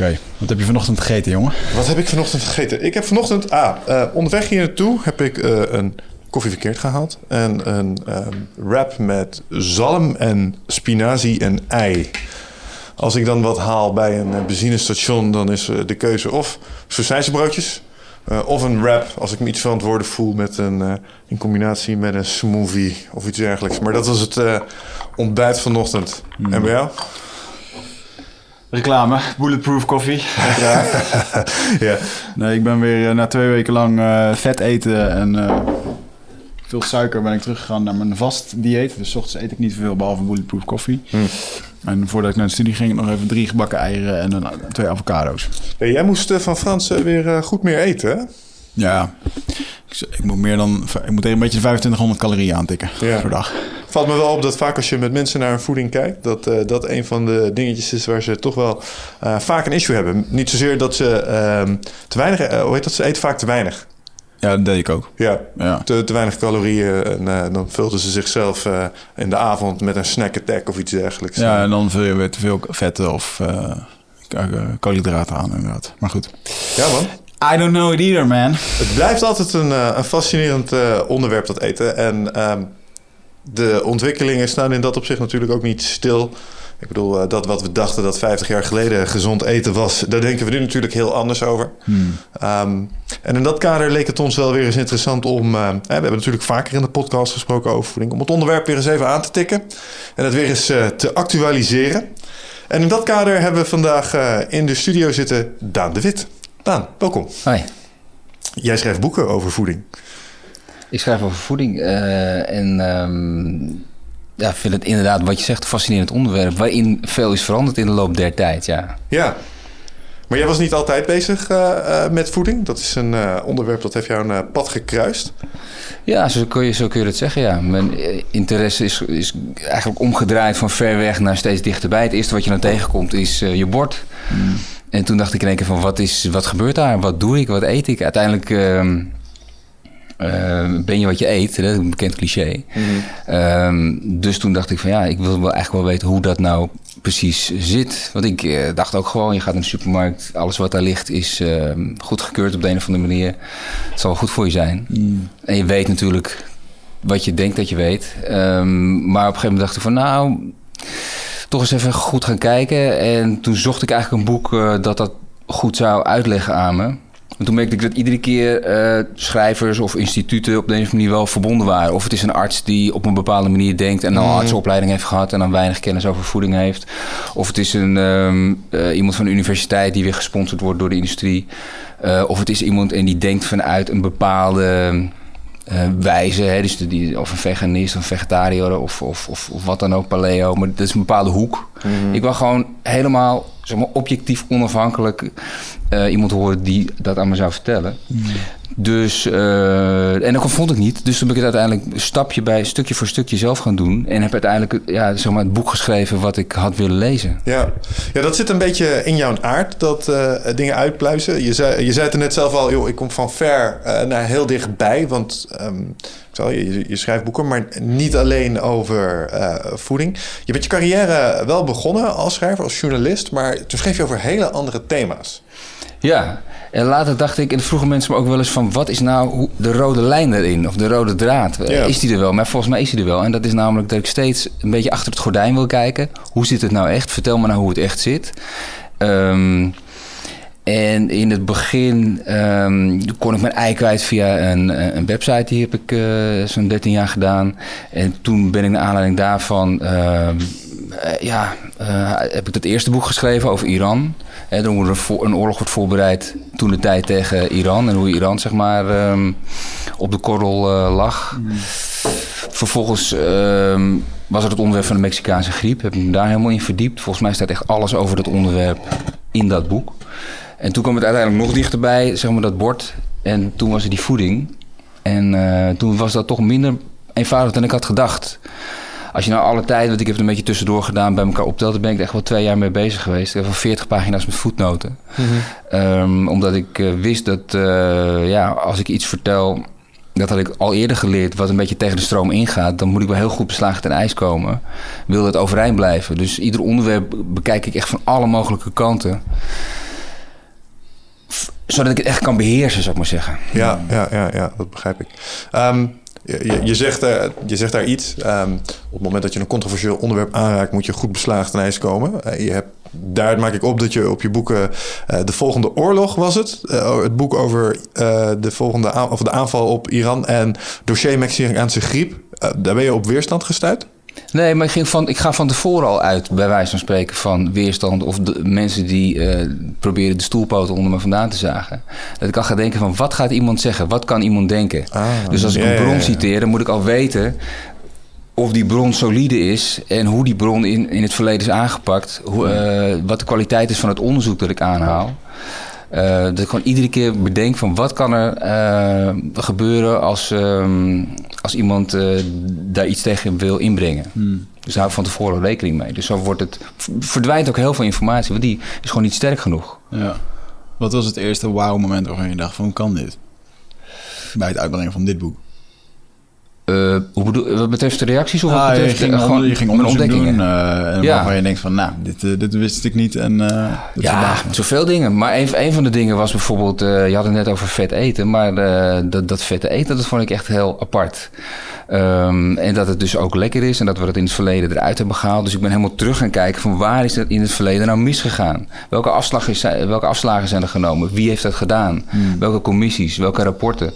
Oké, wat heb je vanochtend gegeten, jongen? Wat heb ik vanochtend gegeten? Ik heb vanochtend, ah, eh, onderweg hier naartoe heb ik eh, een koffie verkeerd gehaald. En een ehm, wrap met zalm en spinazie en ei. Als ik dan wat haal bij een eh, benzinestation, dan is de keuze of broodjes uh, of een wrap als ik me iets verantwoordelijk voel met een, uh, in combinatie met een smoothie of iets dergelijks. Maar dat was het uh, ontbijt vanochtend. Mm. En bij jou? Reclame, bulletproof koffie. Ja. ja. Nee, ik ben weer na twee weken lang vet eten en veel suiker ben ik teruggegaan naar mijn vast dieet. Dus s ochtends eet ik niet veel behalve bulletproof koffie. Mm. En voordat ik naar de studie ging, nog even drie gebakken eieren en een, twee avocado's. Hey, jij moest van Frans weer goed meer eten, hè? Ja, ik, ik, moet meer dan ik moet een beetje 2500 calorieën aantikken ja. per dag. Valt me wel op dat vaak als je met mensen naar hun voeding kijkt, dat uh, dat een van de dingetjes is waar ze toch wel uh, vaak een issue hebben. Niet zozeer dat ze uh, te weinig, uh, hoe heet dat, ze eten vaak te weinig. Ja, dat deed ik ook. Ja, ja. Te, te weinig calorieën. En dan vulden ze zichzelf in de avond met een snack attack of iets dergelijks. Ja, en dan vul je weer te veel vetten of koolhydraten aan inderdaad. Maar goed. Ja man. I don't know it either, man. Het blijft altijd een, een fascinerend onderwerp, dat eten. En um, de ontwikkelingen staan in dat opzicht natuurlijk ook niet stil. Ik bedoel, dat wat we dachten dat 50 jaar geleden gezond eten was, daar denken we nu natuurlijk heel anders over. Hmm. Um, en in dat kader leek het ons wel weer eens interessant om. Uh, we hebben natuurlijk vaker in de podcast gesproken over voeding, om het onderwerp weer eens even aan te tikken en het weer eens te actualiseren. En in dat kader hebben we vandaag in de studio zitten Daan de Wit. Daan, welkom. Hoi. Jij schrijft boeken over voeding. Ik schrijf over voeding uh, en um, ja, vind het inderdaad, wat je zegt, een fascinerend onderwerp. Waarin veel is veranderd in de loop der tijd, ja. Ja, maar jij was niet altijd bezig uh, uh, met voeding. Dat is een uh, onderwerp dat heeft jou een pad gekruist. Ja, zo kun je, zo kun je dat zeggen, ja. Mijn interesse is, is eigenlijk omgedraaid van ver weg naar steeds dichterbij. Het eerste wat je dan tegenkomt is je bord. Mm. En toen dacht ik in één keer van, wat, is, wat gebeurt daar? Wat doe ik? Wat eet ik? Uiteindelijk ehm, uh, ben je wat je eet, dat is een bekend cliché. Mm -hmm. um, dus toen dacht ik van ja, ik wil wel echt wel weten hoe dat nou precies zit. Want ik uh, dacht ook gewoon, je gaat in de supermarkt, alles wat daar ligt is uh, goed gekeurd op de een of andere manier. Het zal goed voor je zijn. Mm. En je weet natuurlijk wat je denkt dat je weet. Um, maar op een gegeven moment dacht ik van nou, toch eens even goed gaan kijken. En toen zocht ik eigenlijk een boek uh, dat dat goed zou uitleggen aan me. En toen merkte ik dat iedere keer uh, schrijvers of instituten op de een of andere manier wel verbonden waren. Of het is een arts die op een bepaalde manier denkt en al een artsopleiding heeft gehad en dan weinig kennis over voeding heeft. Of het is een, um, uh, iemand van de universiteit die weer gesponsord wordt door de industrie. Uh, of het is iemand en die denkt vanuit een bepaalde uh, wijze. Hè? Dus die, of een veganist, of een vegetariër of, of, of, of, wat dan ook, paleo. Maar dat is een bepaalde hoek. Mm -hmm. Ik wil gewoon helemaal zeg maar, objectief onafhankelijk uh, iemand horen die dat aan me zou vertellen. Mm. Dus, uh, en dat vond ik niet. Dus toen ben ik het uiteindelijk stapje bij stukje voor stukje zelf gaan doen. En heb uiteindelijk ja, zeg maar, het boek geschreven wat ik had willen lezen. Ja, ja dat zit een beetje in jouw aard, dat uh, dingen uitpluizen. Je zei, je zei het er net zelf al, joh, ik kom van ver uh, naar heel dichtbij. Want um, je, je schrijft boeken, maar niet alleen over voeding. Je bent je carrière wel begonnen als schrijver, als journalist. Maar toen schreef je over hele andere thema's. Ja, en later dacht ik, en vroegen mensen me ook wel eens van... wat is nou de rode lijn erin, of de rode draad? Ja. Is die er wel? Maar volgens mij is die er wel. En dat is namelijk dat ik steeds een beetje achter het gordijn wil kijken. Hoe zit het nou echt? Vertel me nou hoe het echt zit. Um, En in het begin ehm, kon ik mijn ei kwijt via een, een website. Die heb ik uh, zo'n 13 jaar gedaan. En toen ben ik naar aanleiding daarvan... Ehm, uh, ja, uh, heb ik het eerste boek geschreven over Iran. Hè, er een, een, oorlog wordt voorbereid toen de tijd tegen Iran. En hoe Iran zeg maar um, op de korrel uh, lag. Mm. Vervolgens um, was het het onderwerp van de Mexicaanse griep. Heb ik me daar helemaal in verdiept. Volgens mij staat echt alles over dat onderwerp in dat boek. En toen kwam het uiteindelijk nog dichterbij, zeg maar dat bord. En toen was er die voeding. En toen was dat toch minder eenvoudig dan ik had gedacht als je nou alle tijd, want ik heb het een beetje tussendoor gedaan, bij elkaar optelt, dan ben ik er echt wel twee jaar mee bezig geweest. Ik heb wel 40 pagina's met voetnoten. Mm -hmm. um, omdat ik uh, wist dat, uh, ja, als ik iets vertel, dat had ik al eerder geleerd, wat een beetje tegen de stroom ingaat, dan moet ik wel heel goed beslagen ten ijs komen. Wil het overeind blijven. Dus ieder onderwerp bekijk ik echt van alle mogelijke kanten zodat ik het echt kan beheersen, zou ik maar zeggen. Ja, ja, ja, ja dat begrijp ik. Um, je, je, zegt, je zegt daar iets. Um, op het moment dat je een controversieel onderwerp aanraakt, moet je goed beslagen ten ijs komen. Uh, je hebt, daaruit maak ik op dat je op je boeken uh, De Volgende Oorlog was het. het boek over de, volgende of de aanval op Iran en dossier Mexicaanse griep. daar ben je op weerstand gestuurd? Nee, maar ik, ging van, ik ga van tevoren al uit, bij wijze van spreken, van weerstand of de, mensen die uh, proberen de stoelpoten onder me vandaan te zagen. Dat ik al ga denken van wat gaat iemand zeggen? Wat kan iemand denken? Ah, dus als ik een bron citeer, dan moet ik al weten of die bron solide is en hoe die bron in, in het verleden is aangepakt. Hoe, uh, wat de kwaliteit is van het onderzoek dat ik aanhaal. Uh, dat ik gewoon iedere keer bedenk van wat kan er uh, gebeuren als, um, als iemand uh, daar iets tegen wil inbrengen. Hmm. Dus daar hou ik van tevoren rekening mee. Dus zo wordt het, verdwijnt ook heel veel informatie, want die is gewoon niet sterk genoeg. Ja. Wat was het eerste wow-moment waarvan je dacht van hoe kan dit? Bij het uitbrengen van dit boek. Uh, hoe bedoel, wat betreft de reacties of wat betreft je ging, gewoon, je ging ontdekkingen doen, uh, ja. waarvan je denkt van, nou, dit, uh, dit wist ik niet en dit ja, zoveel dingen. Maar een, een van de dingen was bijvoorbeeld, je had het net over vet eten, maar dat, dat vette eten, dat vond ik echt heel apart. Um, en dat het dus ook lekker is en dat we dat in het verleden eruit hebben gehaald. Dus ik ben helemaal terug gaan kijken van waar is dat in het verleden nou misgegaan? Welke, afslag is, welke afslagen zijn er genomen? Wie heeft dat gedaan? Hmm. Welke commissies? Welke rapporten?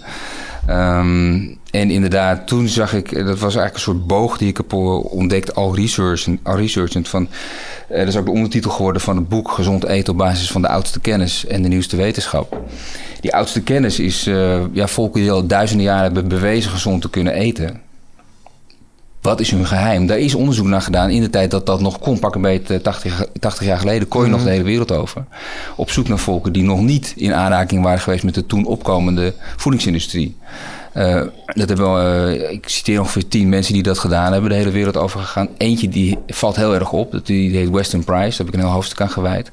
Um, en inderdaad, toen zag ik, dat was eigenlijk een soort boog die ik heb ontdekt, al researchend. Al researchend van, uh, dat is ook de ondertitel geworden van het boek Gezond eten op basis van de oudste kennis en de nieuwste wetenschap. Die oudste kennis is, uh, ja, volken die al duizenden jaren hebben bewezen gezond te kunnen eten. Wat is hun geheim? Daar is onderzoek naar gedaan in de tijd dat dat nog kon. Pak een beetje 80, 80 jaar geleden kon je nog de hele wereld over. Op zoek naar volken die nog niet in aanraking waren geweest met de toen opkomende voedingsindustrie. Uh, dat hebben uh, ik citeer ongeveer tien mensen die dat gedaan hebben, de hele wereld over gegaan. Eentje die valt heel erg op, dat die, die heet Weston Price, daar heb ik een heel hoofdstuk aan gewijd.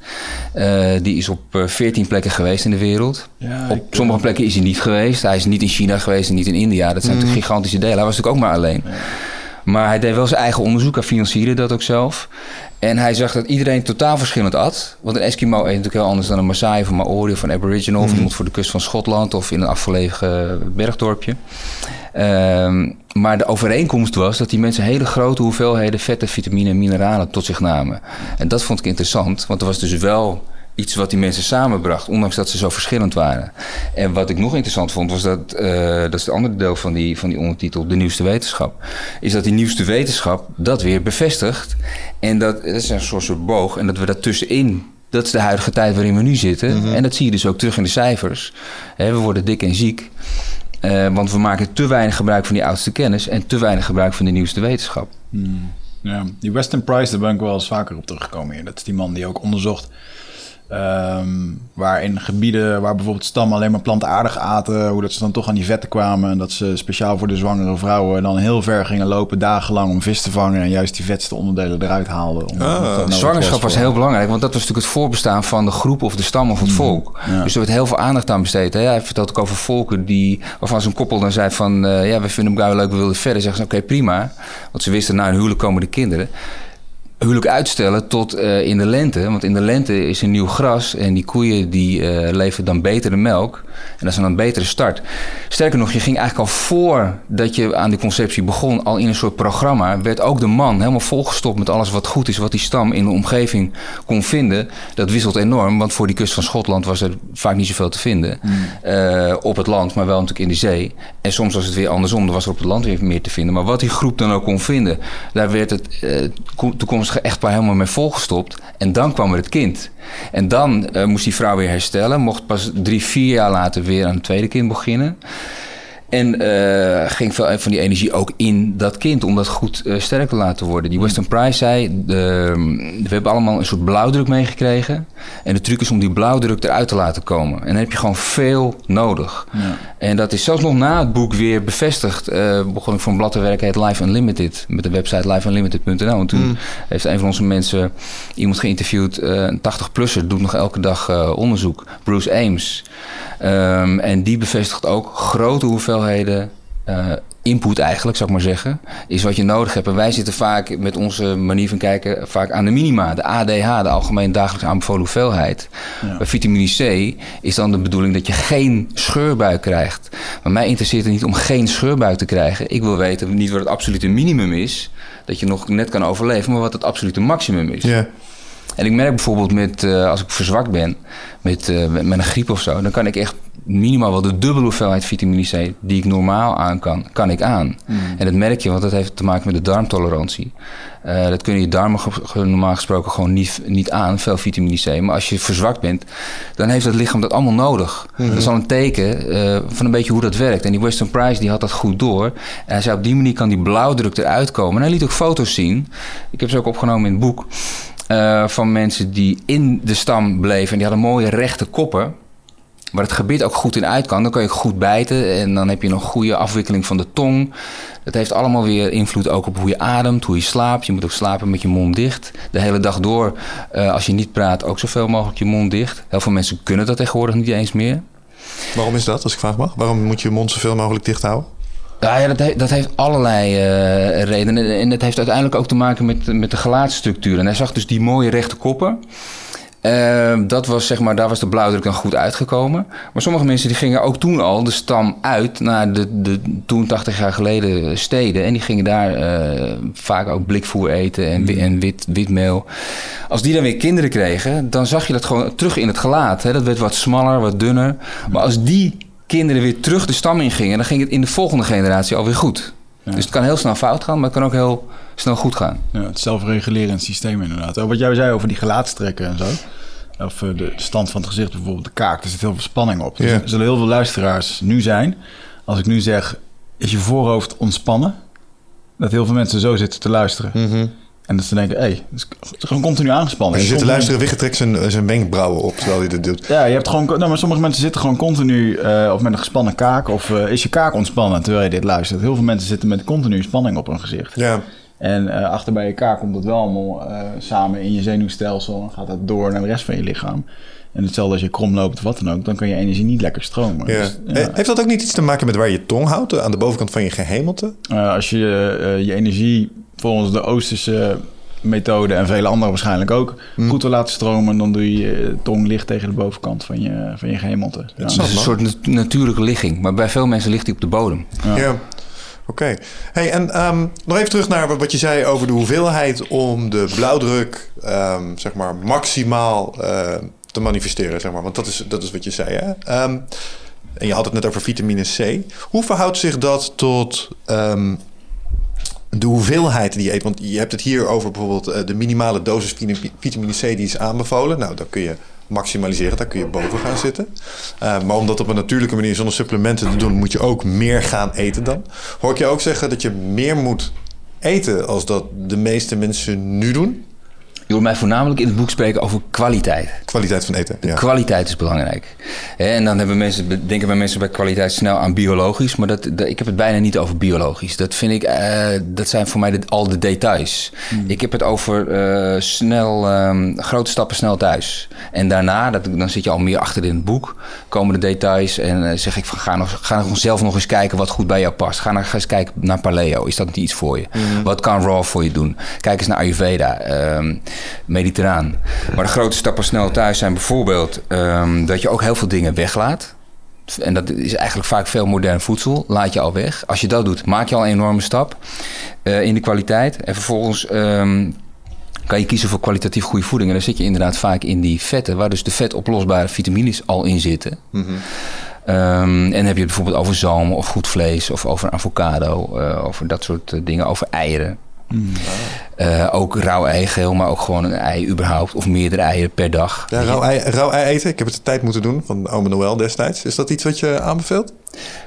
Uh, die is op veertien plekken geweest in de wereld. Ja, op sommige plekken is hij niet geweest. Hij is niet in China geweest en niet in India. Dat zijn mm. natuurlijk gigantische delen. Hij was natuurlijk ook maar alleen. Ja. Maar hij deed wel zijn eigen onderzoek. Hij financierde dat ook zelf. En hij zag dat iedereen totaal verschillend at. Want een Eskimo eet natuurlijk heel anders dan een Maasai of een Maori of een Aboriginal... Mm. of iemand voor de kust van Schotland of in een afgelegen bergdorpje. Um, maar de overeenkomst was dat die mensen hele grote hoeveelheden vetten, vitamine en mineralen tot zich namen. En dat vond ik interessant, want er was dus wel iets wat die mensen samenbracht, ondanks dat ze zo verschillend waren. En wat ik nog interessant vond, was dat, uh, dat is het andere deel van die, van die ondertitel, de nieuwste wetenschap, is dat die nieuwste wetenschap dat weer bevestigt. En dat, dat is een soort, soort boog, en dat we dat tussenin dat is de huidige tijd waarin we nu zitten. Mm -hmm. En dat zie je dus ook terug in de cijfers. we worden dik en ziek. Uh, want we maken te weinig gebruik van die oudste kennis en te weinig gebruik van de nieuwste wetenschap. Hmm. Ja, die Weston Price, daar ben ik wel eens vaker op teruggekomen hier. Dat is die man die ook onderzocht Um, waar in gebieden waar bijvoorbeeld stammen alleen maar plantaardig aten, hoe dat ze dan toch aan die vetten kwamen. En dat ze speciaal voor de zwangere vrouwen dan heel ver gingen lopen, dagenlang om vis te vangen. En juist die vetste onderdelen eruit haalden. Om ah, zwangerschap was, heel belangrijk, want dat was natuurlijk het voorbestaan van de groep of de stam of het mm, volk. Ja. Dus er werd heel veel aandacht aan besteed. Hè? Hij vertelt ook over volken die, waarvan zo'n koppel dan zei van, uh, ja, we vinden elkaar leuk, we willen verder. Zeggen ze, oké, okay, prima. Want ze wisten, na een huwelijk komen de kinderen huwelijk uitstellen tot uh, in de lente. Want in de lente is er nieuw gras en die koeien die uh, leveren dan betere melk. En dat is dan een betere start. Sterker nog, je ging eigenlijk al voordat je aan die conceptie begon, al in een soort programma, werd ook de man helemaal volgestopt met alles wat goed is, wat die stam in de omgeving kon vinden. Dat wisselt enorm, want voor die kust van Schotland was er vaak niet zoveel te vinden. Mm. Uh, op het land, maar wel natuurlijk in de zee. En soms was het weer andersom, er was er op het land weer meer te vinden. Maar wat die groep dan ook kon vinden, daar werd het toekomstig echt echtpaar helemaal mee volgestopt. En dan kwam er het kind. En dan uh, moest die vrouw weer herstellen. Mocht pas drie, vier jaar later weer aan tweede kind beginnen. En uh, ging veel van die energie ook in dat kind om dat goed uh, sterk te laten worden. Die Western Price zei: de, We hebben allemaal een soort blauwdruk meegekregen. En de truc is om die blauwdruk eruit te laten komen. En dan heb je gewoon veel nodig. Ja. En dat is zelfs nog na het boek weer bevestigd. Uh, begon ik voor een blad te werken, heet Life Unlimited. Met de website lifeunlimited.nl. En toen mm. heeft een van onze mensen iemand geïnterviewd, een 80-plusser, doet nog elke dag onderzoek. Bruce Ames. Um, en die bevestigt ook grote hoeveelheden uh, input eigenlijk, zou ik maar zeggen, is wat je nodig hebt. En wij zitten vaak met onze manier van kijken vaak aan de minima, de ADH, de algemeen dagelijks aanbevolen hoeveelheid. Ja. Bij vitamine C is dan de bedoeling dat je geen scheurbuik krijgt. Maar mij interesseert het niet om geen scheurbuik te krijgen. Ik wil weten niet wat het absolute minimum is, dat je nog net kan overleven, maar wat het absolute maximum is. Ja. En ik merk bijvoorbeeld met, uh, als ik verzwakt ben met, uh, met, met, een griep of zo, dan kan ik echt minimaal wel de dubbele hoeveelheid vitamine C die ik normaal aan kan, kan ik aan. Mm. En dat merk je, want dat heeft te maken met de darmtolerantie. Uh, dat kunnen je darmen normaal gesproken gewoon niet, niet aan, veel vitamine C. Maar als je verzwakt bent, dan heeft het lichaam dat allemaal nodig. Mm-hmm. Dat is al een teken uh, van een beetje hoe dat werkt. En die Western Price die had dat goed door. En hij zei op die manier kan die blauwdruk eruit komen. En hij liet ook foto's zien. Ik heb ze ook opgenomen in het boek. Uh, van mensen die in de stam bleven. En die hadden mooie rechte koppen. Waar het gebit ook goed in uit kan. Dan kan je goed bijten. En dan heb je een goede afwikkeling van de tong. Dat heeft allemaal weer invloed ook op hoe je ademt, hoe je slaapt. Je moet ook slapen met je mond dicht. De hele dag door, uh, als je niet praat, ook zoveel mogelijk je mond dicht. Heel veel mensen kunnen dat tegenwoordig niet eens meer. Waarom is dat, als ik vraag mag? Waarom moet je je mond zoveel mogelijk dicht houden? Ja, ja dat, he, dat heeft allerlei uh, redenen. En dat heeft uiteindelijk ook te maken met, met de gelaatsstructuur. En hij zag dus die mooie rechte koppen. Uh, dat was, zeg maar, daar was de blauwdruk dan goed uitgekomen. Maar sommige mensen die gingen ook toen al de stam uit naar de, de toen 80 jaar geleden steden. En die gingen daar uh, vaak ook blikvoer eten en, mm. en wit, witmeel. Als die dan weer kinderen kregen, dan zag je dat gewoon terug in het gelaat. Hè? Dat werd wat smaller, wat dunner. Maar als die kinderen weer terug de stam in gingen, dan ging het in de volgende generatie alweer goed. Ja. Dus het kan heel snel fout gaan, maar het kan ook heel snel goed gaan. Ja, het zelfregulerend systeem inderdaad. Wat jij zei over die gelaatstrekken en zo. Of eh, de stand van het gezicht, bijvoorbeeld de kaak. Er zit heel veel spanning op. Dus er zullen heel veel luisteraars nu zijn. Als ik nu zeg, is je voorhoofd ontspannen? Dat heel veel mensen zo zitten te luisteren. Mm en dat ze denken, hé, hey, het is gewoon continu aangespannen. En je zit te luisteren, Wigge trekt zijn, zijn wenkbrauwen op terwijl hij dit doet. Ja, je hebt gewoon, nou, maar sommige mensen zitten gewoon continu uh, of met een gespannen kaak. Of uh, is je kaak ontspannen terwijl je dit luistert. Heel veel mensen zitten met continu spanning op hun gezicht. Ja. En uh, achter bij je kaak komt dat wel allemaal samen in je zenuwstelsel. En gaat dat door naar de rest van je lichaam. En hetzelfde als je krom loopt of wat dan ook, dan kan je energie niet lekker stromen. Ja. Dus, ja. Heeft dat ook niet iets te maken met waar je tong houdt, aan de bovenkant van je gehemelte? als je je energie volgens de Oosterse methode en vele andere waarschijnlijk ook mm. goed te laten stromen, dan doe je je tong licht tegen de bovenkant van je, van je gehemelte. Ja. is een soort natuurlijke ligging, maar bij veel mensen ligt die op de bodem. Ja. ja. Oké. Hey, en um, nog even terug naar wat je zei over de hoeveelheid om de blauwdruk um, zeg maar maximaal uh, te manifesteren, zeg maar. Want dat is, dat is wat je zei, hè? Um, en je had het net over vitamine C. Hoe verhoudt zich dat tot de hoeveelheid die je eet. Want je hebt het hier over bijvoorbeeld eh, de minimale dosis vitamine C die is aanbevolen. Nou, dan kun je maximaliseren, daar kun je boven gaan zitten. Uh, maar om dat op een natuurlijke manier zonder supplementen te doen, moet je ook meer gaan eten dan. Hoor ik je ook zeggen dat je meer moet eten als dat de meeste mensen nu doen? Je hoort mij voornamelijk in het boek spreken over kwaliteit. Kwaliteit van eten. Ja. Kwaliteit is belangrijk. Hè, En dan hebben mensen, denken bij mensen bij kwaliteit snel aan biologisch. Maar dat, dat- ik heb het bijna niet over biologisch. Dat vind ik, eh, dat zijn voor mij de- al de details. Ik heb het over eh, snel, ehm, grote stappen snel thuis. En daarna, dat, dan zit je al meer achter in het boek, komen de details. En eh, zeg ik van ga, nog, ga nog zelf nog eens kijken wat goed bij jou past. Ga, nog eens kijken naar paleo. Is dat niet iets voor je? Wat kan raw voor je doen? Kijk eens naar Ayurveda, ehm, mediterraan. Maar de grote stappen snel thuis zijn bijvoorbeeld ehm, dat je ook heel veel dingen weglaat. En dat is eigenlijk vaak veel modern voedsel. Laat je al weg. Als je dat doet, maak je al een enorme stap eh, in de kwaliteit. En vervolgens ehm, kan je kiezen voor kwalitatief goede voeding. En dan zit je inderdaad vaak in die vetten, waar dus de vetoplosbare vitamines al in zitten. Ehm, en heb je het bijvoorbeeld over zalm of goed vlees of over avocado, eh, over dat soort eh, dingen, over eieren. Eh, ook rauw eigeel, maar ook gewoon een ei überhaupt. Of meerdere eieren per dag. Ja, rauw ei, rauw ei eten. Ik heb het de tijd moeten doen van Ome Noël destijds. Is dat iets wat je aanbeveelt?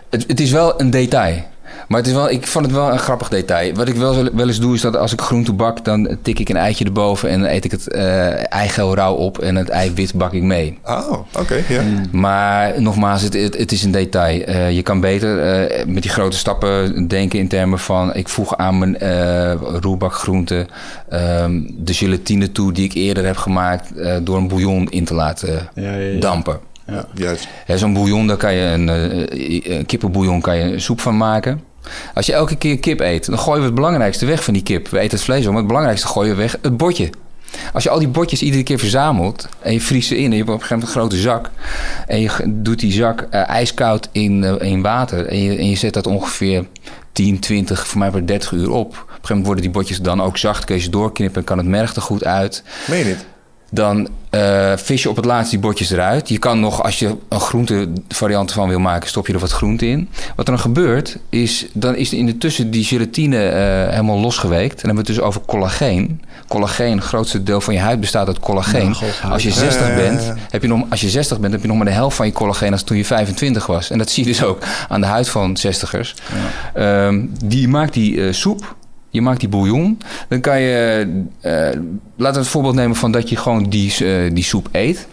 Het, het is wel een detail. Maar het is wel, ik vond het wel een grappig detail. Wat ik wel, wel eens doe, is dat als ik groente bak, dan tik ik een eitje erboven en dan eet ik het eh eigeel rauw op en het eiwit bak ik mee. Oh, oké. ja. Maar nogmaals, het, het, het is een detail. Eh, je kan beter eh, met die grote stappen denken in termen van... ik voeg aan mijn eh roerbakgroente ehm, de gelatine toe die ik eerder heb gemaakt... eh, door een bouillon in te laten Ja, ja, ja. dampen. Ja. Juist. Zo'n bouillon, daar kan je een, eh, een kippenbouillon kan je een soep van maken. Als je elke keer kip eet, dan gooien we het belangrijkste weg van die kip. We eten het vlees op, maar het belangrijkste gooien we weg, het botje. Als je al die botjes iedere keer verzamelt en je vriest ze in... en je hebt op een gegeven moment een grote zak... en je doet die zak eh, ijskoud in, eh, in water... En je, en je zet dat ongeveer 10, 20, voor mij wordt 30 uur op. Op een gegeven moment worden die botjes dan ook zacht. Kun je ze doorknippen en kan het merg er goed uit. Meen je niet? Dan eh, vis je op het laatst die botjes eruit. Je kan nog, als je een groente variant van wil maken, stop je er wat groente in. Wat er dan gebeurt, is dan is in de tussen die gelatine eh, helemaal losgeweekt. En dan hebben we het dus over collageen. Collageen, het grootste deel van je huid bestaat uit collageen. Als je 60 Ja, ja, ja, bent, heb je nog, als je 60 bent, heb je nog maar de helft van je collageen als toen je 25 was. En dat zie je dus ook aan de huid van 60ers. Ehm, die maakt die eh, soep. Je maakt die bouillon. Dan kan je, eh, laten we het voorbeeld nemen van dat je gewoon die, eh, die soep eet.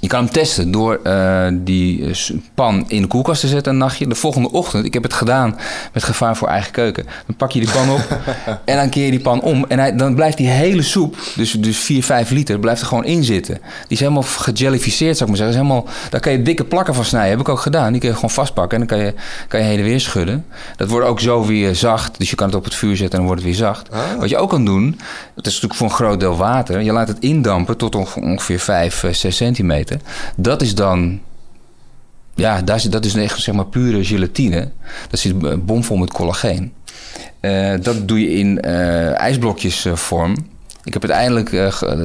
Je kan hem testen door eh, die eh, pan in de koelkast te zetten een nachtje. De volgende ochtend, ik heb het gedaan met gevaar voor eigen keuken. Dan pak je die pan op en dan keer je die pan om. En hij, dan blijft die hele soep, dus, dus 4, 5 liter, blijft er gewoon in zitten. Die is helemaal gejellificeerd, zou ik maar zeggen. Is helemaal, daar kan je dikke plakken van snijden. Heb ik ook gedaan. Die kun je gewoon vastpakken en dan kan je, kan je heen en weer schudden. Dat wordt ook zo weer zacht. Dus je kan het op het vuur zetten en dan wordt het weer zacht. Wat je ook kan doen, dat is natuurlijk voor een groot deel water. Je laat het indampen tot onge- ongeveer 5, 6 centimeter. Dat is dan ja, daar zit, dat is echt zeg maar pure gelatine. Dat zit eh, bomvol met collageen. Eh, dat doe je in ijsblokjes eh, vorm. Ik heb uiteindelijk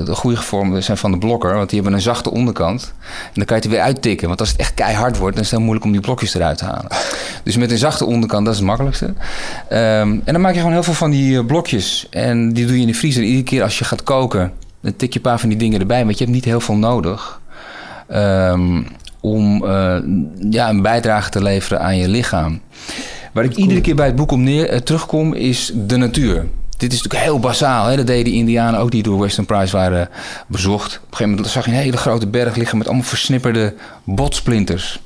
de goede vorm zijn van de blokker, want die hebben een zachte onderkant. En dan kan je het er weer uittikken. Want als het echt keihard wordt, dan is het heel moeilijk om die blokjes eruit te halen. Dus met een zachte onderkant, dat is het makkelijkste. Ehm, en dan maak je gewoon heel veel van die blokjes. En die doe je in de vriezer. En iedere keer als je gaat koken, dan tik je een paar van die dingen erbij. Want je hebt niet heel veel nodig. Ehm, om eh, ja, een bijdrage te leveren aan je lichaam. Waar ik iedere keer bij het boek om neer eh, terugkom, is de natuur. Dit is natuurlijk heel basaal. Hè? Dat deden die Indianen ook die door Western Price waren bezocht. Op een gegeven moment zag je een hele grote berg liggen met allemaal versnipperde botsplinters.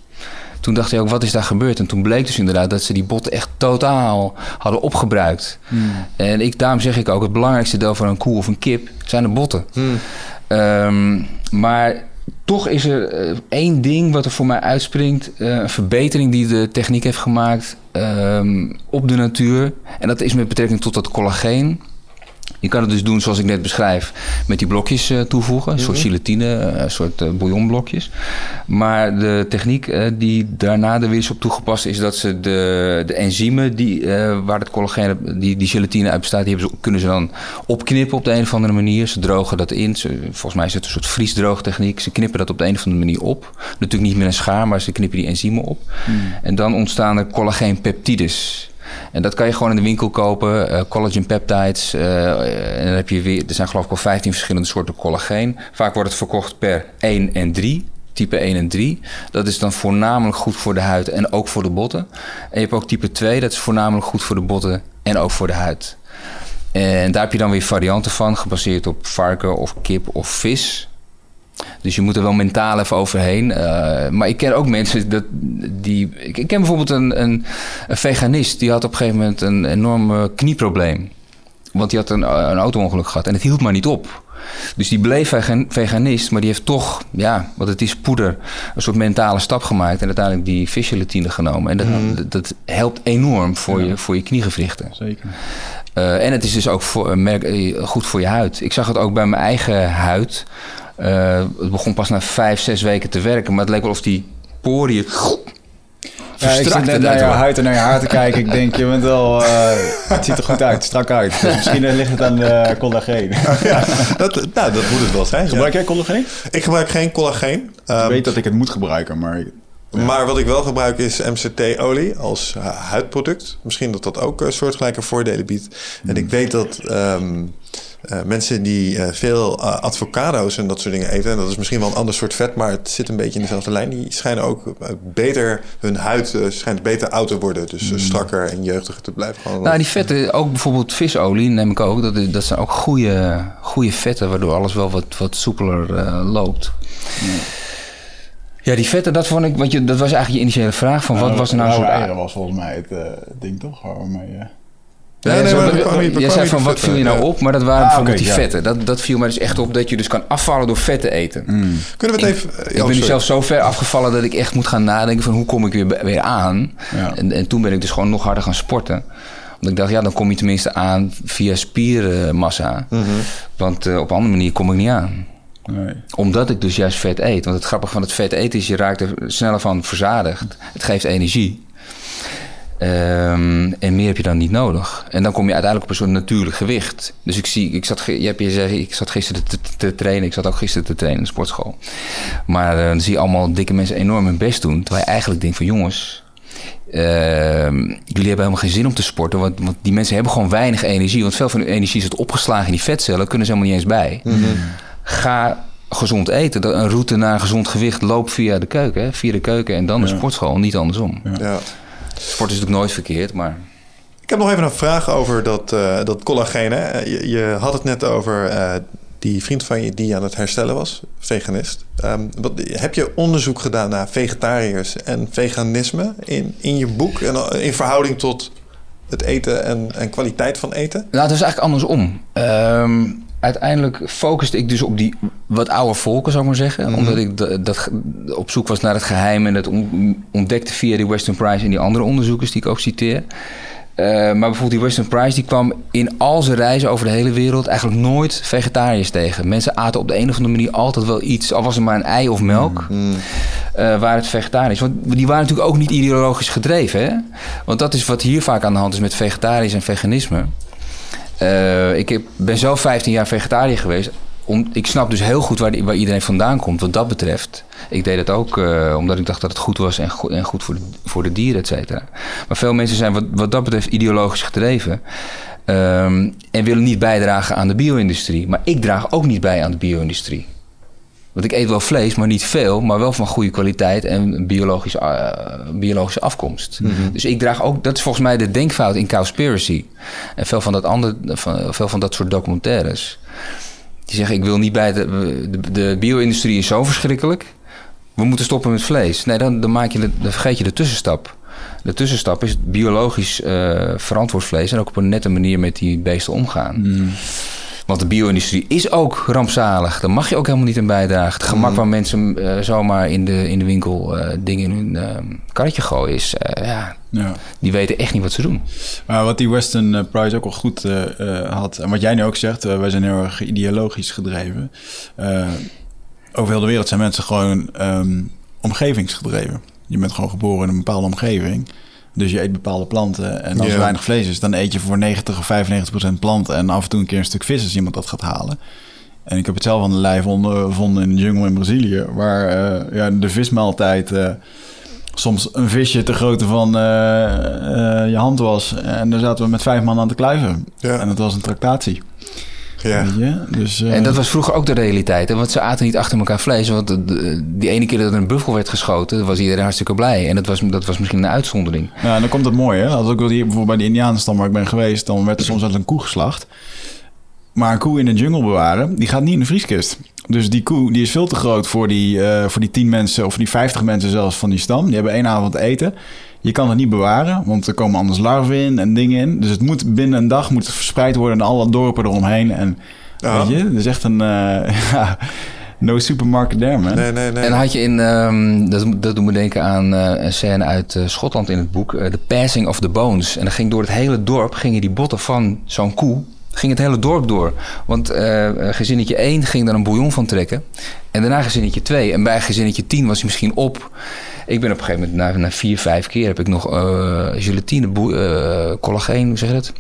Toen dacht hij ook, wat is daar gebeurd? En toen bleek dus inderdaad dat ze die botten echt totaal hadden opgebruikt. En ik, daarom zeg ik ook, het belangrijkste deel van een koe of een kip zijn de botten. Ehm, maar toch is er eh, één ding wat er voor mij uitspringt. eh, een verbetering die de techniek heeft gemaakt ehm, op de natuur. En dat is met betrekking tot dat collageen. Je kan het dus doen zoals ik net beschrijf, met die blokjes eh, toevoegen. Een soort gelatine, eh, een soort eh, bouillonblokjes. Maar de techniek die daarna er weer is op toegepast... is dat ze de, de enzymen die, waar het collageen, die, die gelatine uit bestaat... die ze, kunnen ze dan opknippen op de een of andere manier. Ze drogen dat in. Ze, volgens mij is het een soort vriesdroogtechniek. Ze knippen dat op de een of andere manier op. Natuurlijk niet met een schaar, maar ze knippen die enzymen op. En dan ontstaan er collageenpeptides... En dat kan je gewoon in de winkel kopen. eh, collagen peptides. eh, en dan heb je weer, er zijn geloof ik al 15 verschillende soorten collageen. Vaak wordt het verkocht per 1 en 3. Type 1 en 3. Dat is dan voornamelijk goed voor de huid en ook voor de botten. En je hebt ook type 2. Dat is voornamelijk goed voor de botten en ook voor de huid. En daar heb je dan weer varianten van, gebaseerd op varken of kip of vis. Dus je moet er wel mentaal even overheen. Uh, maar ik ken ook mensen dat, die. Ik, ken bijvoorbeeld een, een, een, veganist die had op een gegeven moment een enorm knieprobleem. Want die had een, een auto-ongeluk gehad en het hield maar niet op. Dus die bleef veganist, maar die heeft toch, ja, wat het is, poeder, een soort mentale stap gemaakt en uiteindelijk die visgelatine genomen. En dat, mm. dat, helpt enorm voor, je, voor je kniegewrichten. Zeker. Uh, en het is dus ook voor, merk, goed voor je huid. Ik zag het ook bij mijn eigen huid. Uh, het begon pas na vijf, zes weken te werken, maar het leek wel of die poriën ja, ik zit net naar je huid en naar je haar te kijken. Ik denk, je bent wel... Uh, het ziet er goed uit, strak uit. Dus misschien ligt het aan de collageen. ja, dat, nou, dat moet het wel zijn. Gebruik jij collageen? Ik gebruik geen collageen. ik um, weet dat ik het moet gebruiken, maar... Maar wat ik wel gebruik is MCT-olie als huidproduct. Misschien dat dat ook soortgelijke voordelen biedt. En ik weet dat... Um, uh, mensen die uh, veel uh, avocado's en dat soort dingen eten, en dat is misschien wel een ander soort vet, maar het zit een beetje in dezelfde lijn, die schijnen ook beter, hun huid schijnt beter oud te worden. Dus mm. strakker en jeugdiger te blijven. Gewoon nou, die vetten, ook bijvoorbeeld visolie neem ik ook, dat, dat zijn ook goede, goede vetten, waardoor alles wel wat, wat soepeler loopt. Mm. Ja, die vetten, dat vond ik, want je, dat was eigenlijk je initiële vraag van wat was er nou zo... eieren was volgens mij het ding toch, waarmee ja, nee, maar, jij zei van wat viel je nou op, maar dat waren ah, bijvoorbeeld die vetten. Dat, dat viel mij dus echt op dat je dus kan afvallen door vetten eten. Mm. Kunnen we het even... Ik, ben nu zelf zo ver afgevallen dat ik echt moet gaan nadenken van hoe kom ik weer, weer aan. En, en toen ben ik dus gewoon nog harder gaan sporten. Want ik dacht, ja, dan kom je tenminste aan via spiermassa. Mm Want uh, op een andere manier kom ik niet aan. Nee. Omdat ik dus juist vet eet. Want het grappige van het vet eten is, je raakt er sneller van verzadigd. Het geeft energie. Um, en meer heb je dan niet nodig. En dan kom je uiteindelijk op een soort natuurlijk gewicht. Dus ik zie, ik zat, je hebt je gezegd, ik zat gisteren te, te, trainen. Ik zat ook gisteren te trainen in de sportschool. Maar uh, dan zie je allemaal dikke mensen enorm hun best doen. Terwijl je eigenlijk denkt van jongens, uh, jullie hebben helemaal geen zin om te sporten. Want, want, die mensen hebben gewoon weinig energie. Want veel van hun energie zit opgeslagen in die vetcellen. Kunnen ze helemaal niet eens bij. Mm -hmm. Ga gezond eten. Een route naar gezond gewicht loopt via de keuken. Hè? Via de keuken en dan de sportschool. Niet andersom. Ja. ja. Sport is natuurlijk nooit verkeerd, maar... Ik heb nog even een vraag over dat, uh, dat collageen. Hè? Je, je, had het net over uh, die vriend van je die aan het herstellen was, veganist. Um, wat, heb je onderzoek gedaan naar vegetariërs en veganisme in, in je boek... en in verhouding tot het eten en, en kwaliteit van eten? Nou, het is eigenlijk andersom. Um, uiteindelijk focuste ik dus op die wat oude volken, zou ik maar zeggen. Mhm. Omdat ik dat, op zoek was naar het geheim en dat ontdekte via die Western Prize en die andere onderzoekers die ik ook citeer. Uh, maar bijvoorbeeld die Western Price die kwam in al zijn reizen over de hele wereld eigenlijk nooit vegetariërs tegen. Mensen aten op de een of andere manier altijd wel iets, al was het maar een ei of melk, mm. uh, waar het vegetarisch. Want die waren natuurlijk ook niet ideologisch gedreven. Hè? Want dat is wat hier vaak aan de hand is met vegetarisch en veganisme. Uh, ik ben zelf 15 jaar vegetariër geweest. Ik snap dus heel goed waar, waar, iedereen vandaan komt wat dat betreft. Ik deed het ook uh, omdat ik dacht dat het goed was en, en goed voor de, voor de dieren, et cetera. Maar veel mensen zijn wat, wat dat betreft ideologisch gedreven. Um, en willen niet bijdragen aan de bio-industrie. Maar ik draag ook niet bij aan de bio-industrie. Want ik eet wel vlees, maar niet veel, maar wel van goede kwaliteit en biologische, uh, biologische afkomst. Mm -hmm. Dus ik draag ook, dat is volgens mij de denkfout in Cowspiracy. En veel van dat, andere, van, veel van dat soort documentaires. Die zeggen: Ik wil niet bij de, de, de bio-industrie is zo verschrikkelijk. We moeten stoppen met vlees. Nee, dan, dan, maak je de, dan vergeet je de tussenstap. De tussenstap is biologisch uh, verantwoord vlees en ook op een nette manier met die beesten omgaan. Mm. Want de bio-industrie is ook rampzalig. Daar mag je ook helemaal niet in bijdragen. Het gemak mm. waar mensen uh, zomaar in de, in de winkel uh, dingen in hun uh, karretje gooien is... ja, ja, die weten echt niet wat ze doen. Maar wat die Western Prize ook al goed had... en wat jij nu ook zegt, wij zijn heel erg ideologisch gedreven. over heel de wereld zijn mensen gewoon um, omgevingsgedreven. Je bent gewoon geboren in een bepaalde omgeving... Dus je eet bepaalde planten. En als er weinig vlees is, dan eet je voor 90 of 95 procent planten. En af en toe een keer een stuk vis als iemand dat gaat halen. En ik heb het zelf aan de lijf ondervonden in de jungle in Brazilië. Waar uh, ja, de vismaaltijd uh, soms een visje te grootte van uh, je hand was. En daar zaten we met vijf man aan te kluiven. Ja. En dat was een tractatie. Ja. Dus, eh, En dat was vroeger ook de realiteit. Hè? Want ze aten niet achter elkaar vlees. Want de- de- die ene keer dat er een buffel werd geschoten, was iedereen hartstikke blij. En dat was, dat was misschien een uitzondering. Ja, en dan komt het mooie. Hè? Als ik hier bijvoorbeeld bij de Indianenstam waar ik ben geweest, dan werd er soms altijd een koe geslacht. Maar een koe in de jungle bewaren, die gaat niet in de vrieskist. Dus die koe die is veel te groot voor die, eh, voor die 10 mensen of voor die 50 mensen zelfs van die stam. Die hebben één avond eten. Je kan het niet bewaren, want er komen anders larven in en dingen in. Dus het moet binnen een dag moet verspreid worden en alle dorpen eromheen. En Ja. weet je, het is echt een eh, ja, no supermarket there, man. Nee, nee, nee. En dan had je in, ehm, dat, dat doet me denken aan eh, een scène uit eh, Schotland in het boek, The Passing of the Bones. En dan ging door het hele dorp, gingen die botten van zo'n koe, ging het hele dorp door. Want eh, gezinnetje 1 ging daar een bouillon van trekken. En daarna gezinnetje 2. En bij gezinnetje 10 was hij misschien op. Ik ben op een gegeven moment, na, na vier, vijf keer, heb ik nog eh gelatine, eh, collageen, hoe zeg je dat?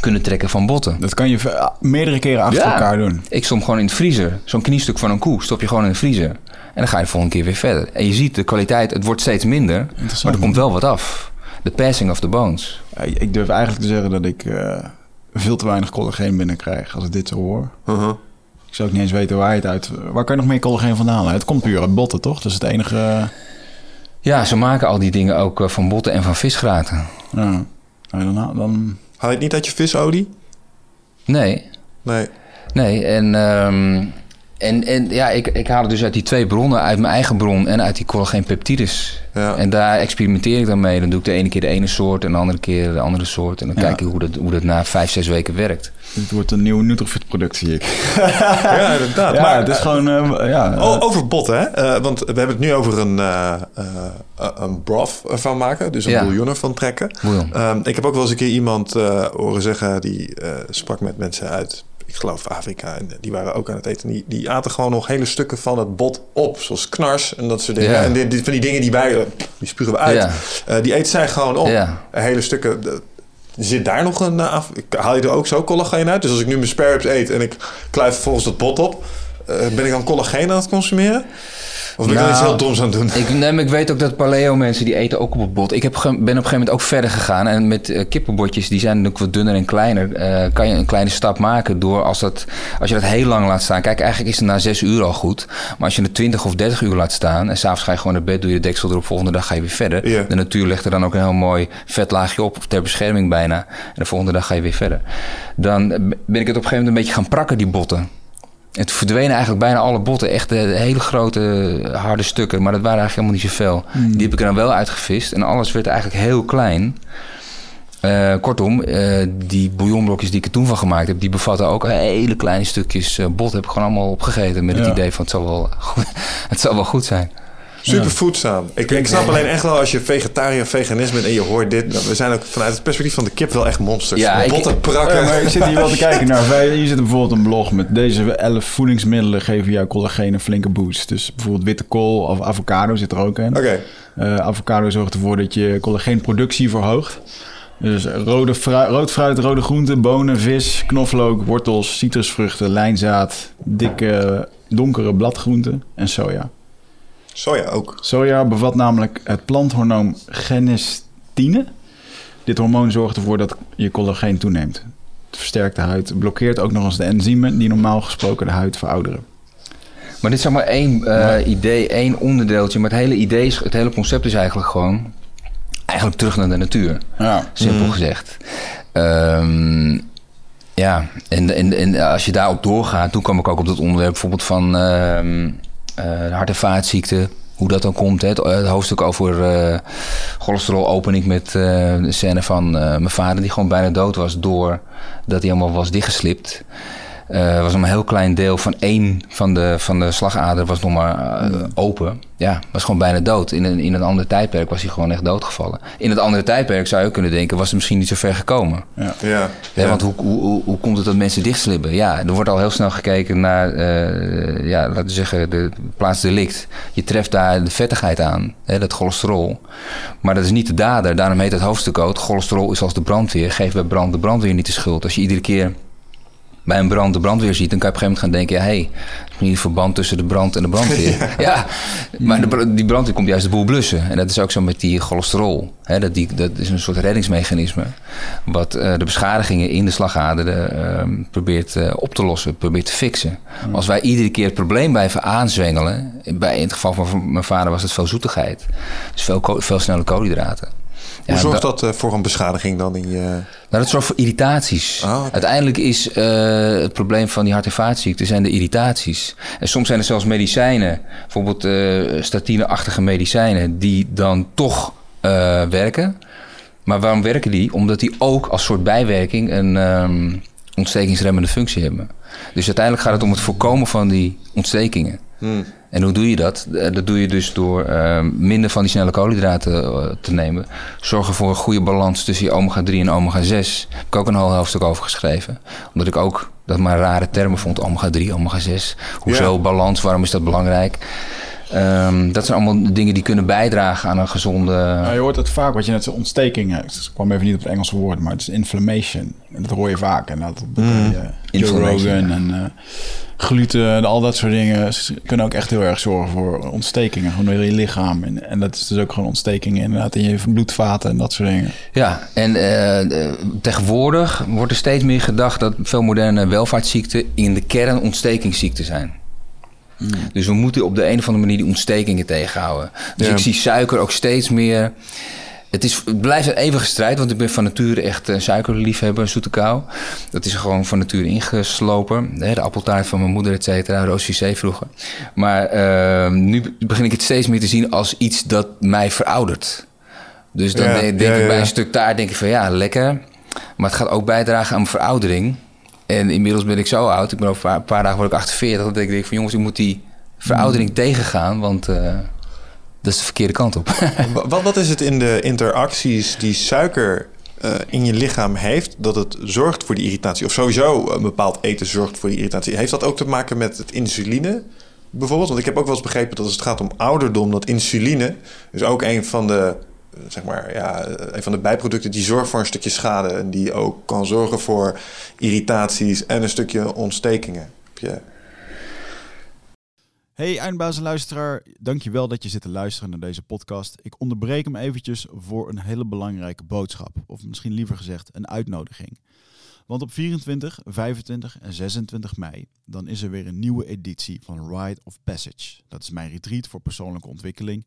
Kunnen trekken van botten. Dat kan je ve- meerdere keren achter Ja. elkaar doen. Ik stond gewoon in de vriezer. Zo'n kniestuk van een koe stop je gewoon in de vriezer. En dan ga je de volgende keer weer verder. En je ziet de kwaliteit, het wordt steeds minder. Maar er komt wel wat af. The passing of the bones. Ik durf eigenlijk te zeggen dat ik eh, veel te weinig collageen binnenkrijg als ik dit zo hoor. Uh-huh. Ik zou ook niet eens weten waar je het uit... Waar kan je nog meer collageen vandaan halen? Het komt puur uit botten, toch? Dat is het enige... Ja, ze maken al die dingen ook eh, van botten en van visgraten. Ja. Nou, dan, dan, Haal je het niet uit je visolie? Nee, Nee. nee. En, ehm, en, en ja, ik, ik haal het dus uit die twee bronnen. Uit mijn eigen bron en uit die collageenpeptides. Ja. En daar experimenteer ik dan mee. Dan doe ik de ene keer de ene soort en de andere keer de andere soort. En dan Ja. kijk ik hoe dat, hoe dat na vijf, zes weken werkt. dit wordt een nieuw Nutrofit product, zie ik. ja, inderdaad. ja, maar het is gewoon... eh, ja, eh, Oh, over botten, hè? Eh, want we hebben het nu over een, eh, eh, een broth van maken. Dus een Ja. bouillon ervan trekken. Ehm, ik heb ook wel eens een keer iemand eh, horen zeggen... die eh, sprak met mensen uit, ik geloof Afrika... en die waren ook aan het eten. Die, die aten gewoon nog hele stukken van het bot op. Zoals knars en dat soort dingen. Ja. En dit- van die dingen die wij... eh, die spugen we uit. Ja. Eh, die eten zij gewoon op. Ja. Hele stukken... eh, Zit daar nog een... eh, af, ik- haal je er ook zo collageen uit? Dus als ik nu mijn sparrows eet en ik kluif vervolgens dat bot op... eh, ben ik dan collageen aan het consumeren? Of ben ik Nou, iets heel doms aan het doen? Ik, nee, ik weet ook dat paleo mensen die eten ook op het bot. Ik heb, ben op een gegeven moment ook verder gegaan. En met eh, kippenbotjes, die zijn natuurlijk wat dunner en kleiner. eh, kan je een kleine stap maken door als, dat, als je dat heel lang laat staan. Kijk, eigenlijk is het na zes uur al goed. Maar als je het 20 of 30 uur laat staan. En s'avonds ga je gewoon naar bed, doe je de deksel erop. Volgende dag ga je weer verder. De natuur legt er dan ook een heel mooi vetlaagje op. Ter bescherming bijna. En de volgende dag ga je weer verder. Dan ben ik het op een gegeven moment een beetje gaan prakken, die botten. Het verdwenen eigenlijk bijna alle botten. Echt de, de hele grote harde stukken. Maar dat waren eigenlijk helemaal niet zoveel. Die heb ik er dan wel uitgevist. En alles werd eigenlijk heel klein. Eh, kortom, eh, die bouillonblokjes die ik er toen van gemaakt heb... die bevatten ook hele kleine stukjes eh, bot. Heb ik gewoon allemaal opgegeten. Met het Ja. idee van het zal wel, goed- het zal wel goed zijn. Super voedzaam. Ik, ik snap alleen echt wel als je vegetariër, veganist bent en je hoort dit. nou, We zijn ook vanuit het perspectief van de kip wel echt monsters. Ja, Botten prakken. Ja, maar ik zit hier wel te kijken naar. Wij, hier zit bijvoorbeeld een blog met deze 11 voedingsmiddelen geven jouw collageen een flinke boost. Dus bijvoorbeeld witte kool of avocado zit er ook in. Oké. Eh, avocado zorgt ervoor dat je collageenproductie verhoogt. Dus rode rood fruit, rode groenten, bonen, vis, knoflook, wortels, citrusvruchten, lijnzaad, dikke, donkere bladgroenten en soja. Soja ook. Soja bevat namelijk het planthormoon genestine. Dit hormoon zorgt ervoor dat je collageen toeneemt. Het versterkt de huid, blokkeert ook nog eens de enzymen die normaal gesproken de huid verouderen. Maar dit is zeg maar één eh, idee, één onderdeeltje. Maar het hele idee, is, het hele concept is eigenlijk gewoon... eigenlijk terug naar de natuur. Ja. Simpel gezegd. Ehm, ja, en, en, en als je daarop doorgaat, toen kwam ik ook op dat onderwerp bijvoorbeeld van ehm eh, hart- en vaatziekten. Hoe dat dan komt. Hè? Het, eh, hoofdstuk over eh cholesterol open ik met eh, de scène van eh, mijn vader die gewoon bijna dood was doordat hij helemaal was dichtgeslipt. Eh was nog maar een heel klein deel van één van de, van de slagader was nog maar eh, open. Ja, was gewoon bijna dood. In een, in een ander tijdperk was hij gewoon echt doodgevallen. In het andere tijdperk zou je ook kunnen denken, was het misschien niet zo ver gekomen. Ja. Ja. Hè, Want hoe, hoe, hoe, hoe komt het dat mensen dichtslippen? Ja, er wordt al heel snel gekeken naar, eh, ja, laten we zeggen, de plaatsdelict. Je treft daar de vettigheid aan, hè, dat cholesterol. Maar dat is niet de dader. Daarom heet het hoofdstuk ook, cholesterol is als de brandweer. Geef bij brand de brandweer niet de schuld. Als je iedere keer bij een brand de brandweer ziet, dan kan je op een gegeven moment gaan denken: ja, hé, hey, is niet verband tussen de brand en de brandweer. ja. maar de, die brandweer komt juist de boel blussen. En dat is ook zo met die cholesterol. Hè, dat, die, dat is een soort reddingsmechanisme. Wat uh, de beschadigingen in de slagaderen uh, probeert uh, op te lossen, probeert te fixen. Mm. Als wij iedere keer het probleem blijven aanzwengelen. Bij, in het geval van mijn vader was het veel zoetigheid. Dus veel, veel snelle koolhydraten. Hoe zorgt dat uh, voor een beschadiging dan in. Nou, dat zorgt voor irritaties. Oh, okay. Uiteindelijk is uh, het probleem van die hart- en vaatziekten zijn de irritaties. En soms zijn er zelfs medicijnen, bijvoorbeeld uh, statine-achtige medicijnen, die dan toch werken. Maar waarom werken die? Omdat die ook als soort bijwerking een um, ontstekingsremmende functie hebben. Dus uiteindelijk gaat het om het voorkomen van die ontstekingen. Hmm. En hoe doe je dat? Eh, dat doe je dus door uh, minder van die snelle koolhydraten uh, te nemen. Zorgen voor een goede balans tussen omega-3 en omega-6. Heb ik ook een heel hoofdstuk over geschreven. Omdat ik ook dat maar rare termen vond. Omega-3, omega-6. Hoezo balans? Waarom is dat belangrijk? Um, dat zijn allemaal dingen die kunnen bijdragen aan een gezonde... Ja, je hoort het vaak, wat je net zei, ontsteking. Ik kwam even niet op het Engelse woord, maar het is inflammation. En dat hoor je vaak. En dat, mm. uh, Rogan en uh, gluten en al dat soort dingen... kunnen ook echt heel erg zorgen voor ontstekingen. Gewoon in je lichaam. En, en dat is dus ook gewoon ontstekingen inderdaad in je bloedvaten en dat soort dingen. Ja, en uh, tegenwoordig wordt er steeds meer gedacht... dat veel moderne welvaartsziekten in de kern ontstekingsziekten zijn. Dus we moeten op de een of andere manier die ontstekingen tegenhouden. Dus ja. ik zie suiker ook steeds meer. Het, is, het blijft een eeuwige strijd, want ik ben van nature echt een suikerliefhebber, zoete kou. Dat is gewoon van nature ingeslopen. De appeltaart van mijn moeder, et cetera, roos vroeger. Maar uh, nu begin ik het steeds meer te zien als iets dat mij veroudert. Dus dan ja, denk, denk ja, ik bij een stuk taart denk ik van ja, lekker. Maar het gaat ook bijdragen aan mijn veroudering. En inmiddels ben ik zo oud, ik ben over een paar dagen word ik 48, dat ik denk van jongens, ik moet die veroudering mm. tegengaan, want uh, dat is de verkeerde kant op. wat, wat is het in de interacties die suiker uh, in je lichaam heeft, dat het zorgt voor die irritatie? Of sowieso een bepaald eten zorgt voor die irritatie. Heeft dat ook te maken met het insuline? Bijvoorbeeld, want ik heb ook wel eens begrepen dat als het gaat om ouderdom, dat insuline is ook een van de zeg maar, ja, een van de bijproducten die zorgt voor een stukje schade. En die ook kan zorgen voor irritaties en een stukje ontstekingen. Ja. Hey eindbaas en luisteraar, dankjewel dat je zit te luisteren naar deze podcast. Ik onderbreek hem eventjes voor een hele belangrijke boodschap. Of misschien liever gezegd een uitnodiging. Want op 24, 25 en 26 mei dan is er weer een nieuwe editie van Ride of Passage. Dat is mijn retreat voor persoonlijke ontwikkeling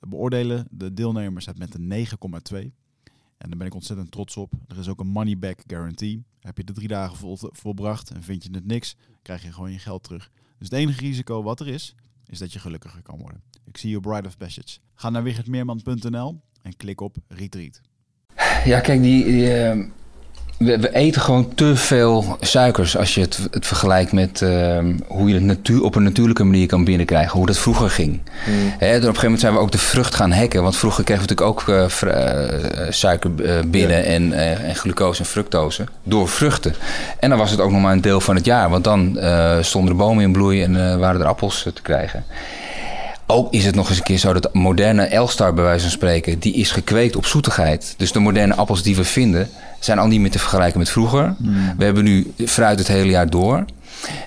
beoordelen de deelnemers met een 9,2. En daar ben ik ontzettend trots op. Er is ook een money back guarantee. Heb je de drie dagen vol, volbracht en vind je het niks, krijg je gewoon je geld terug. Dus het enige risico wat er is, is dat je gelukkiger kan worden. Ik zie je Bride of Passage. Ga naar wichertmeerman.nl en klik op Retreat. Ja, kijk, die, uh we, we, eten gewoon te veel suikers als je het, het vergelijkt met uh, hoe je het natuur, op een natuurlijke manier kan binnenkrijgen. Hoe dat vroeger ging. Mm. Op een gegeven moment zijn we ook de vrucht gaan hacken. Want vroeger kregen we natuurlijk ook uh, suiker binnen en, en, glucose en fructose door vruchten. En dan was het ook nog maar een deel van het jaar. Want dan stonden de bomen in bloei en waren er appels te krijgen. Ook is het nog eens een keer zo dat de moderne Elstar, bij wijze van spreken, die is gekweekt op zoetigheid. Dus de moderne appels die we vinden, zijn al niet meer te vergelijken met vroeger. Hmm. We hebben nu fruit het hele jaar door.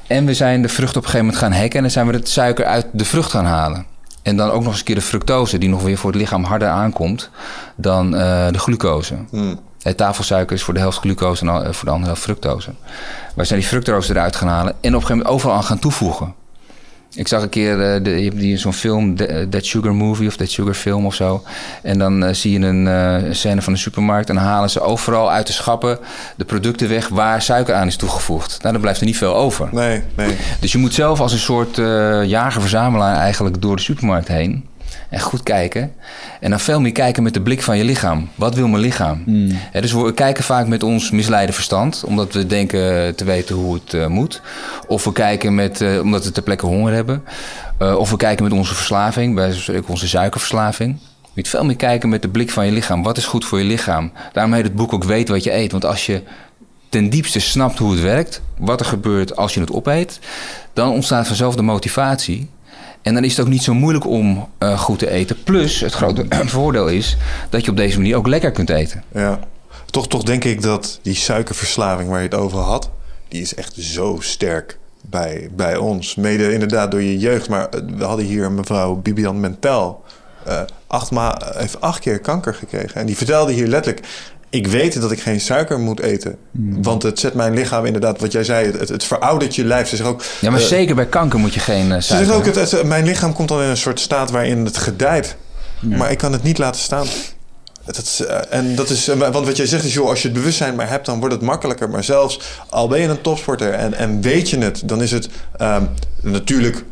En we zijn de vrucht op een gegeven moment gaan hekken en dan zijn we het suiker uit de vrucht gaan halen. En dan ook nog eens een keer de fructose, die nog weer voor het lichaam harder aankomt dan uh, de glucose. Hmm. Eh, tafelsuiker is voor de helft glucose en eh, voor de andere helft fructose. Wij zijn die fructose eruit gaan halen en op een gegeven moment overal aan gaan toevoegen. Ik zag een keer, de, je hebt die zo'n film, eh, That Sugar Movie of That Sugar Film of zo. En dan eh, zie je een eh, scène van de supermarkt en dan halen ze overal uit de schappen de producten weg waar suiker aan is toegevoegd. Nou, dan blijft er niet veel over. Nee, nee. Dus je moet zelf als een soort jager-verzamelaar eigenlijk door de supermarkt heen. En goed kijken. En dan veel meer kijken met de blik van je lichaam. Wat wil mijn lichaam? Hè, dus we kijken vaak met ons misleide verstand. Omdat we denken te weten hoe het eh, moet. Of we kijken met, eh, omdat we ter plekke honger hebben. Eh, of we kijken met onze verslaving. Bij onze suikerverslaving. Je moet veel meer kijken met de blik van je lichaam. Wat is goed voor je lichaam? Daarom heet het boek ook Weet wat je eet. Want als je ten diepste snapt hoe het werkt, wat er gebeurt als je het opeet, dan ontstaat vanzelf de motivatie. En dan is het ook niet zo moeilijk om eh, goed te eten. Plus, het grote voordeel is dat je op deze manier ook lekker kunt eten. Ja. Toch, toch denk ik dat die suikerverslaving waar je het over had, die is echt zo sterk bij, bij ons. Mede inderdaad door je jeugd. Maar eh, we hadden hier mevrouw Bibian Mentel. eh, acht heeft acht keer kanker gekregen. En die vertelde hier letterlijk... Ik weet dat ik geen suiker moet eten. Want het zet mijn lichaam inderdaad... Wat jij zei, het, veroudert je lijf. Ze ook... Ja, maar eh, zeker bij kanker moet je geen Ze suiker. ook, het, het- mijn lichaam komt dan in een soort staat waarin het gedijt. Maar ik kan het niet laten staan. Het, het, eh, en dat is, want wat jij zegt is, joh, als je het bewustzijn maar hebt, dan wordt het makkelijker. Maar zelfs al ben je een topsporter en, en weet je het, dan is het ehm, natuurlijk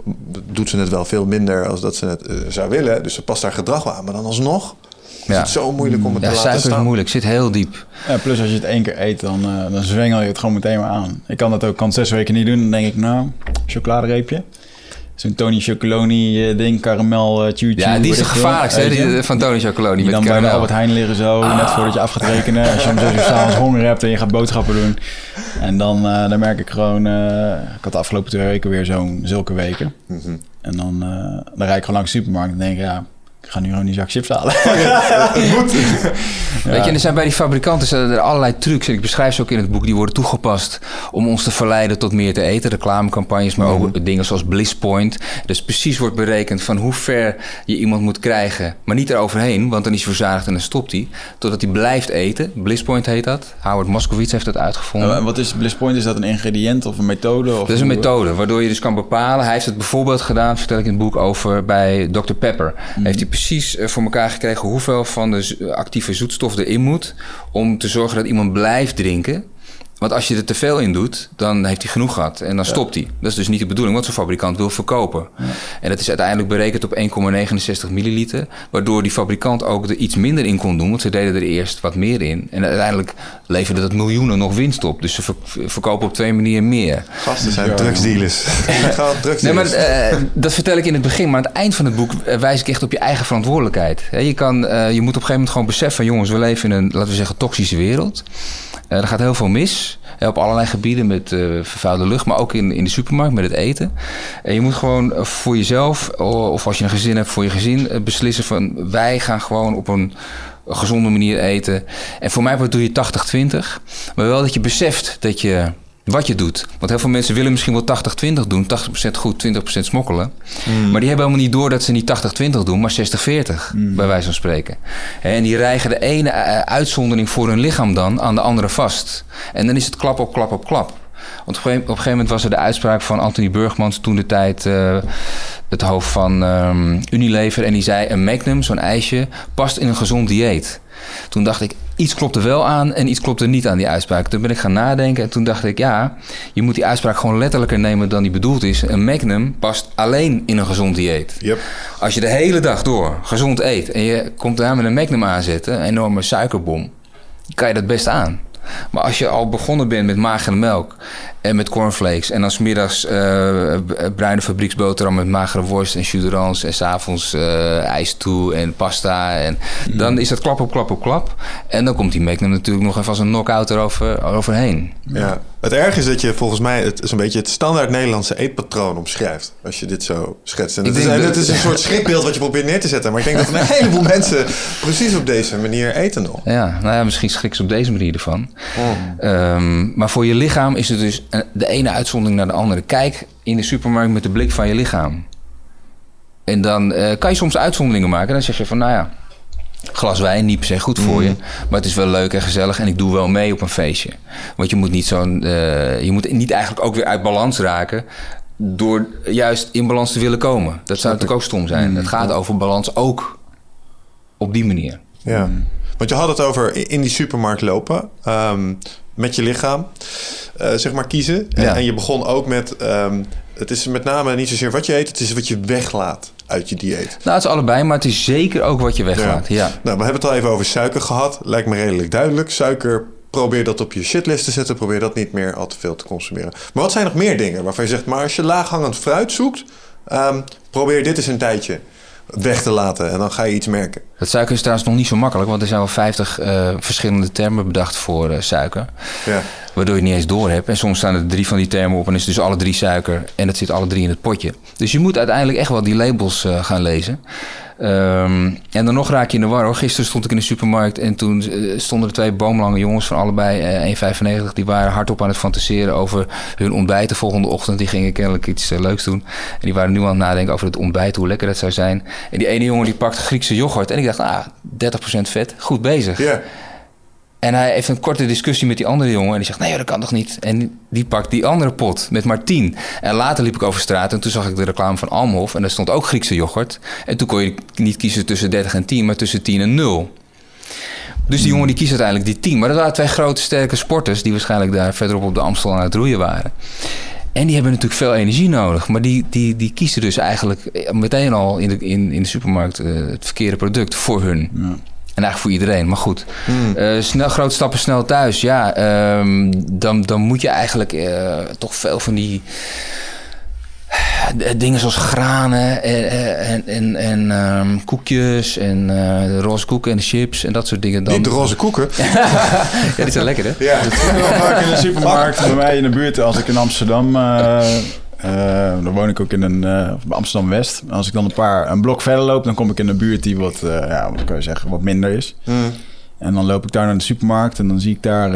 doet ze het wel veel minder als dat ze het zou willen. Dus ze past haar gedrag wel aan. Maar dan alsnog is Ja. het zo moeilijk om het ja, te laten suiker is staan. moeilijk, zit heel diep. Ja, plus als je het één keer eet, dan, eh, dan zwengel je het gewoon meteen maar aan. Ik kan dat ook, kan het zes weken niet doen. Dan denk ik, nou, chocoladereepje. Zo'n Tony Chocoloni eh, ding, karamel, uh, chew Ja, die is de gevaarlijkste, hè, die, van Tony Chocoloni. Die dan bij de. Albert Heijn liggen zo, net voordat je af gaat rekenen. Als je om zes uur s'avonds honger hebt en je gaat boodschappen doen. En dan, eh, dan merk ik gewoon... eh, ik had de afgelopen twee weken weer zo'n zulke weken. En dan, eh, dan rijd ik gewoon langs de supermarkt en denk ik, ja... Ik ga nu gewoon die zak chips halen. Weet je, en er zijn bij die fabrikanten zijn er allerlei trucs. En ik beschrijf ze ook in het boek. Die worden toegepast om ons te verleiden tot meer te eten. Reclamecampagnes, maar ook dingen zoals Bliss Point. Dus precies wordt berekend van hoe ver je iemand moet krijgen. Maar niet eroverheen, want dan is hij verzadigd en dan stopt hij. Totdat hij blijft eten. Bliss Point heet dat. Howard Moskowitz heeft dat uitgevonden. En wat is Bliss Point? Is dat een ingrediënt of een methode? Of Dat is een methode waardoor je dus kan bepalen. Hij heeft het bijvoorbeeld gedaan, vertel ik in het boek over bij Dr. Pepper. Heeft hij precies eh, voor elkaar gekregen hoeveel van de actieve zoetstof erin moet om te zorgen dat iemand blijft drinken. Want als je er te veel in doet, dan heeft hij genoeg gehad en dan stopt hij. Dat is dus niet de bedoeling, want zo'n fabrikant wil verkopen. En dat is uiteindelijk berekend op 1,69 milliliter, waardoor die fabrikant ook er iets minder in kon doen, want ze deden er eerst wat meer in. En uiteindelijk leverde dat miljoenen nog winst op. Dus ze ver- verkopen op twee manieren meer. Gasten zijn drugsdealers. Illegaal drugsdealers. Nee, maar eh, dat vertel ik in het begin. Maar aan het eind van het boek eh, wijs ik echt op je eigen verantwoordelijkheid. Hè, je, kan, eh, je moet op een gegeven moment gewoon beseffen... jongens, we leven in een, laten we zeggen, toxische wereld. Eh, er gaat heel veel mis. hè, op allerlei gebieden met eh, vervuilde lucht. Maar ook in, in de supermarkt met het eten. En je moet gewoon eh, voor jezelf... of als je een gezin hebt, voor je gezin eh, beslissen van... wij gaan gewoon op een gezonde manier eten. En voor mij doe je 80-20. Maar wel dat je beseft dat je wat je doet. Want heel veel mensen willen misschien wel 80-20 doen. 80% goed, 20% smokkelen. Maar die hebben helemaal niet door dat ze niet 80-20 doen, maar 60-40. Bij wijze van spreken. En die rijgen de ene eh, uitzondering voor hun lichaam dan aan de andere vast. En dan is het klap op klap op klap. Want op een, gegeven, op een gegeven moment was er de uitspraak van Anthony Burgmans... toen de tijd eh, het hoofd van ehm, Unilever. En die zei, een Magnum, zo'n ijsje, past in een gezond dieet. Toen dacht ik, iets klopt er wel aan en iets klopt er niet aan die uitspraak. Toen ben ik gaan nadenken en toen dacht ik, ja, je moet die uitspraak gewoon letterlijker nemen dan die bedoeld is. Een Magnum past alleen in een gezond dieet. Yep. Als je de hele dag door gezond eet en je komt daar met een Magnum aanzetten, een enorme suikerbom, kan je dat best aan. Maar als je al begonnen bent met magere melk en met cornflakes... en dan smiddags eh b- bruine fabrieksboterham met magere worst en d'orange... en s'avonds eh ijs toe en pasta. En Dan is dat klap op klap op klap. En dan komt die Magnum natuurlijk nog even als een knock-out erover, overheen. Ja. Het erg is dat je volgens mij het is een beetje het standaard Nederlandse eetpatroon omschrijft. Als je dit zo schetst. En is, dat- het is een soort schrikbeeld wat je probeert neer te zetten. Maar ik denk dat een heleboel mensen precies op deze manier eten nog. Ja, nou ja, misschien schrik ze op deze manier ervan. Ehm, maar voor je lichaam is het dus eh, de ene uitzondering naar de andere. Kijk in de supermarkt met de blik van je lichaam. En dan eh, kan je soms uitzonderingen maken. Dan zeg je van, nou ja, glas wijn niet per se goed voor je. Maar het is wel leuk en gezellig en ik doe wel mee op een feestje. Want je moet niet zo'n. eh, je moet niet eigenlijk ook weer uit balans raken. Door juist in balans te willen komen. Dat zou natuurlijk ook stom zijn. Het gaat over balans ook op die manier. Ja. Want je had het over in die supermarkt lopen. ehm, met je lichaam. eh, zeg maar kiezen. En, Ja. en je begon ook met... ehm, het is met name niet zozeer wat je eet. Het is wat je weglaat uit je dieet. Nou, het is allebei, maar het is zeker ook wat je weglaat. Ja. Nou, we hebben het al even over suiker gehad. Lijkt me redelijk duidelijk. Suiker, probeer dat op je shitlist te zetten. Probeer dat niet meer al te veel te consumeren. Maar wat zijn nog meer dingen waarvan je zegt... maar als je laaghangend fruit zoekt... ehm, probeer dit eens een tijdje weg te laten. En dan ga je iets merken. Dat suiker is trouwens nog niet zo makkelijk, want er zijn wel 50 eh, verschillende termen bedacht voor eh, suiker. Ja. Waardoor je het niet eens door hebt. En soms staan er drie van die termen op en is dus alle drie suiker. En het zit alle drie in het potje. Dus je moet uiteindelijk echt wel die labels eh, gaan lezen. Ehm, en dan nog raak je in de war hoor. Gisteren stond ik in de supermarkt en toen eh, stonden er twee boomlange jongens van allebei eh 1,95. Die waren hardop aan het fantaseren over hun ontbijt de volgende ochtend. Die gingen kennelijk iets eh, leuks doen. En die waren nu aan het nadenken over het ontbijt, hoe lekker dat zou zijn. En die ene jongen die pakt Griekse yoghurt. En ik dacht, ah, 30% vet, goed bezig. Ja. En hij heeft een korte discussie met die andere jongen. En die zegt, nee, dat kan toch niet? En die pakt die andere pot met maar 10. En later liep ik over straat en toen zag ik de reclame van Almhof. En daar stond ook Griekse yoghurt. En toen kon je niet kiezen tussen 30 en 10, maar tussen 10 en 0. Dus die jongen die kiest uiteindelijk die 10. Maar dat waren twee grote, sterke sporters... die waarschijnlijk daar verderop op de Amstel aan het roeien waren. En die hebben natuurlijk veel energie nodig. Maar die, die, die kiezen dus eigenlijk meteen al in de, in, in de supermarkt... eh, het verkeerde product voor hun. En eigenlijk voor iedereen, maar goed. Eh, snel, grote stappen snel thuis. Ja, ehm, dan, dan moet je eigenlijk eh, toch veel van die eh, dingen zoals granen en, en, en, en ehm, koekjes en eh, de roze koeken en de chips en dat soort dingen. Dan... Niet de roze koeken. Ja, die zijn lekker hè? Ja. Wel vaak in de supermarkt bij mij in de buurt. Als ik in Amsterdam... eh, eh, dan woon ik ook in een eh, Amsterdam West. Als ik dan een paar een blok verder loop, dan kom ik in een buurt die wat, eh, ja, wat kan je zeggen, wat minder is. Mm. En dan loop ik daar naar de supermarkt en dan zie ik daar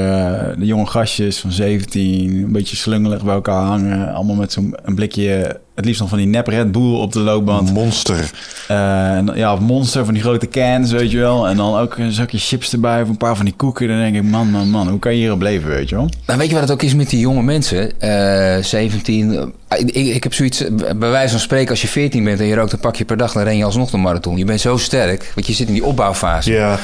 de jonge gastjes van 17, een beetje slungelig bij elkaar hangen. Allemaal met zo'n een blikje, het liefst nog van die nep Red Bull op de loopband. Monster. Eh, en, ja, of Monster van die grote cans, weet je wel. En dan ook een zakje chips erbij of een paar van die koeken. Dan denk ik, man, man, man, hoe kan je hierop leven, weet je wel? Nou, weet je wat het ook is met die jonge mensen? Eh 17. eh, ik, ik heb zoiets, eh, bij wijze van spreken, als je 14 bent en je rookt een pakje per dag, dan ren je alsnog de marathon. Je bent zo sterk, want je zit in die opbouwfase. Ja.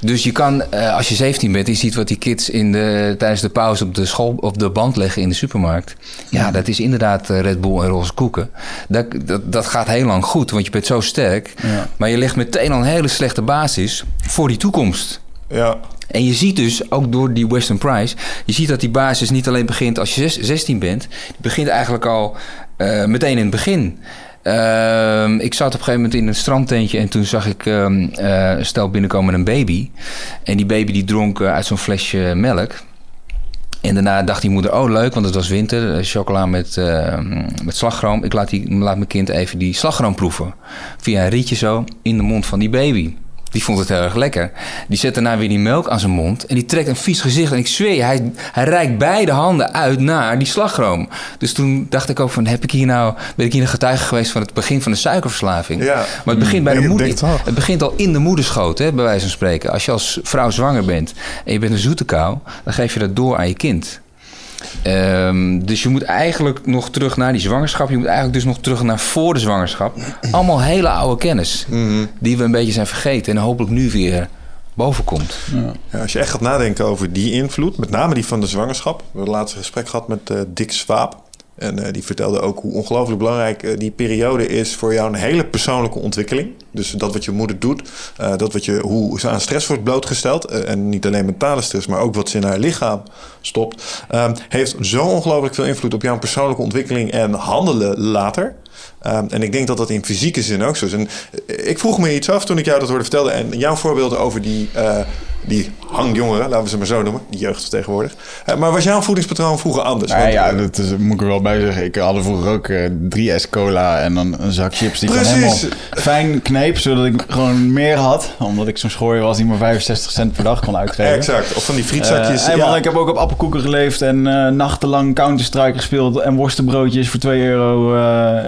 Dus je kan, eh, als je 17 bent, je ziet wat die kids in de, tijdens de pauze op de, school, op de band leggen in de supermarkt. Ja, dat is inderdaad eh, Red Bull en roze Dat, dat, dat gaat heel lang goed, want je bent zo sterk. Ja. Maar je legt meteen al een hele slechte basis voor die toekomst. Ja. En je ziet dus, ook door die Western Price... je ziet dat die basis niet alleen begint als je zes- 16 bent... die begint eigenlijk al eh, meteen in het begin. Ehm, ik zat op een gegeven moment in een strandtentje... en toen zag ik ehm, eh, een stel binnenkomen met een baby. En die baby die dronk eh, uit zo'n flesje melk... En daarna dacht die moeder, oh leuk, want het was winter. eh, Chocola met, eh, met slagroom. Ik laat, die, laat mijn kind even die slagroom proeven. Via een rietje zo in de mond van die baby. Die vond het heel erg lekker. Die zet daarna weer die melk aan zijn mond. En die trekt een vies gezicht. En ik zweer je, hij, hij reikt beide handen uit naar die slagroom. Dus toen dacht ik ook van, heb ik hier nou, ben ik hier een getuige geweest van het begin van de suikerverslaving? Ja. Maar het begint bij de moeder. Het begint al in de moederschoot, hè, bij wijze van spreken. Als je als vrouw zwanger bent en je bent een zoete kou, dan geef je dat door aan je kind. Ehm, dus je moet eigenlijk nog terug naar die zwangerschap. Je moet eigenlijk dus nog terug naar voor de zwangerschap. Allemaal hele oude kennis. Die we een beetje zijn vergeten. En hopelijk nu weer boven komt. Ja, als je echt gaat nadenken over die invloed, met name die van de zwangerschap. We hebben laatst een gesprek gehad met eh, Dick Swaap. En eh, die vertelde ook hoe ongelooflijk belangrijk eh, die periode is voor jou een hele persoonlijke ontwikkeling. Dus dat wat je moeder doet, eh, dat wat je, hoe ze aan stress wordt blootgesteld. en niet alleen mentale stress, maar ook wat ze in haar lichaam stopt. ehm, heeft zo ongelooflijk veel invloed op jouw persoonlijke ontwikkeling en handelen later. Ehm, en ik denk dat dat in fysieke zin ook zo is. En eh, ik vroeg me iets af toen ik jou dat hoorde vertellen. En jouw voorbeelden over die, eh, die hangjongeren, laten we ze maar zo noemen. Die jeugd tegenwoordig. Uh, maar was jouw voedingspatroon vroeger anders? Nou, ja, dat is, moet ik er wel bij zeggen. Ik had vroeger ook uh, drie S cola en dan een zak chips die Precies. helemaal fijn kneep, zodat ik gewoon meer had. Omdat ik zo'n schooier was die maar 65 cent per dag kon uitgeven. exact. Of van die frietzakjes. Ja. Ik heb ook op appelkoeken geleefd en nachtenlang Counter-Strike gespeeld en worstenbroodjes voor 2 euro,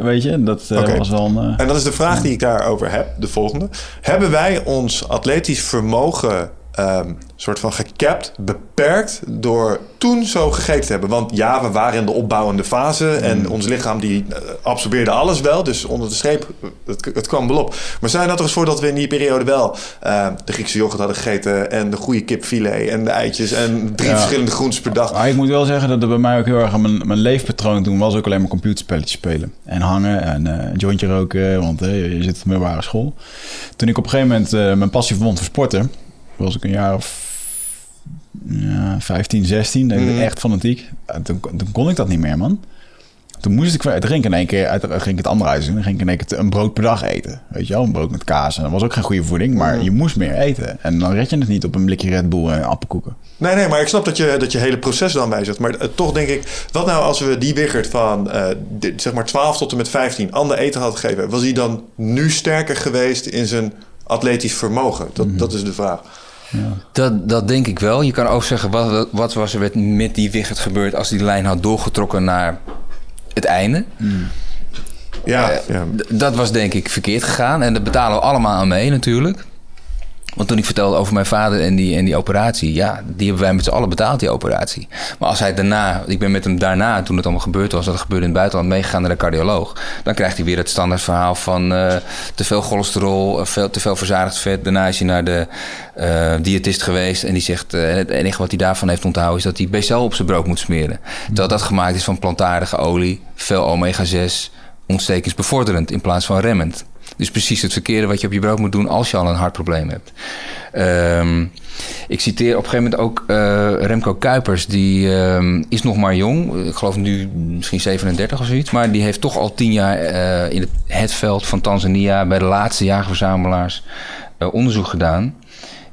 weet je. Dat okay. was wel een... en dat is de vraag die ik daarover heb, de volgende. Hebben wij ons atletisch vermogen um, soort van gekapt, beperkt door toen zo gegeten te hebben. Want ja, we waren in de opbouwende fase en mm. ons lichaam die uh, absorbeerde alles wel. Dus onder de streep, het, het kwam wel op. Maar zijn dat er eens voor dat we in die periode wel uh, de Griekse yoghurt hadden gegeten en de goede kipfilet en de eitjes en drie verschillende groentes per dag. Maar ik moet wel zeggen dat er bij mij ook heel erg mijn, mijn leefpatroon toen was ook alleen maar computerspelletjes spelen en hangen en uh, een jointje roken, want je zit op middelbare school. Toen ik op een gegeven moment mijn passie vond voor sporten was ik een jaar of ja, 15, 16, denk ik, mm. echt fanatiek. Toen, toen kon ik dat niet meer, man. Toen moest ik, toen ging ik in één keer, uit, ging ik het andere uit doen. Dan ging ik in één keer een brood per dag eten. Weet je wel, een brood met kaas. En dat was ook geen goede voeding, maar mm. je moest meer eten. En dan red je het niet op een blikje Red Bull en appelkoeken. Nee, nee, maar ik snap dat je dat je hele proces dan wijzigt. Maar uh, toch denk ik, wat nou als we die Wiggert van uh, zeg maar 12 tot en met 15 ander eten hadden gegeven? Was hij dan nu sterker geweest in zijn atletisch vermogen? Dat, mm. dat is de vraag. Ja. Dat, dat denk ik wel. Je kan ook zeggen, wat, wat was er met, met die Wiggert gebeurd... als die lijn had doorgetrokken naar het einde? Hmm. Ja, uh, ja. Dat was denk ik verkeerd gegaan. En daar betalen we allemaal aan mee natuurlijk. Want toen ik vertelde over mijn vader en die, en die operatie, ja, die hebben wij met z'n allen betaald, die operatie. Maar als hij daarna, ik ben met hem daarna, toen het allemaal gebeurd was, dat gebeurde in het buitenland, meegegaan naar de cardioloog. Dan krijgt hij weer het standaard verhaal van uh, te veel cholesterol, uh, veel, te veel verzadigd vet. Daarna is hij naar de uh, diëtist geweest en die zegt, het enige wat hij daarvan heeft onthouden is dat hij BCL op zijn brood moet smeren. Terwijl dat gemaakt is van plantaardige olie, veel omega-6, ontstekingsbevorderend in plaats van remmend. Dus precies het verkeerde wat je op je brood moet doen als je al een hartprobleem hebt. Um, ik citeer op een gegeven moment ook uh, Remco Kuipers. Die uh, is nog maar jong. Ik geloof nu misschien 37 of zoiets. Maar die heeft toch al tien jaar uh, in het, het, veld van Tanzania... bij de laatste jagerverzamelaars uh, onderzoek gedaan.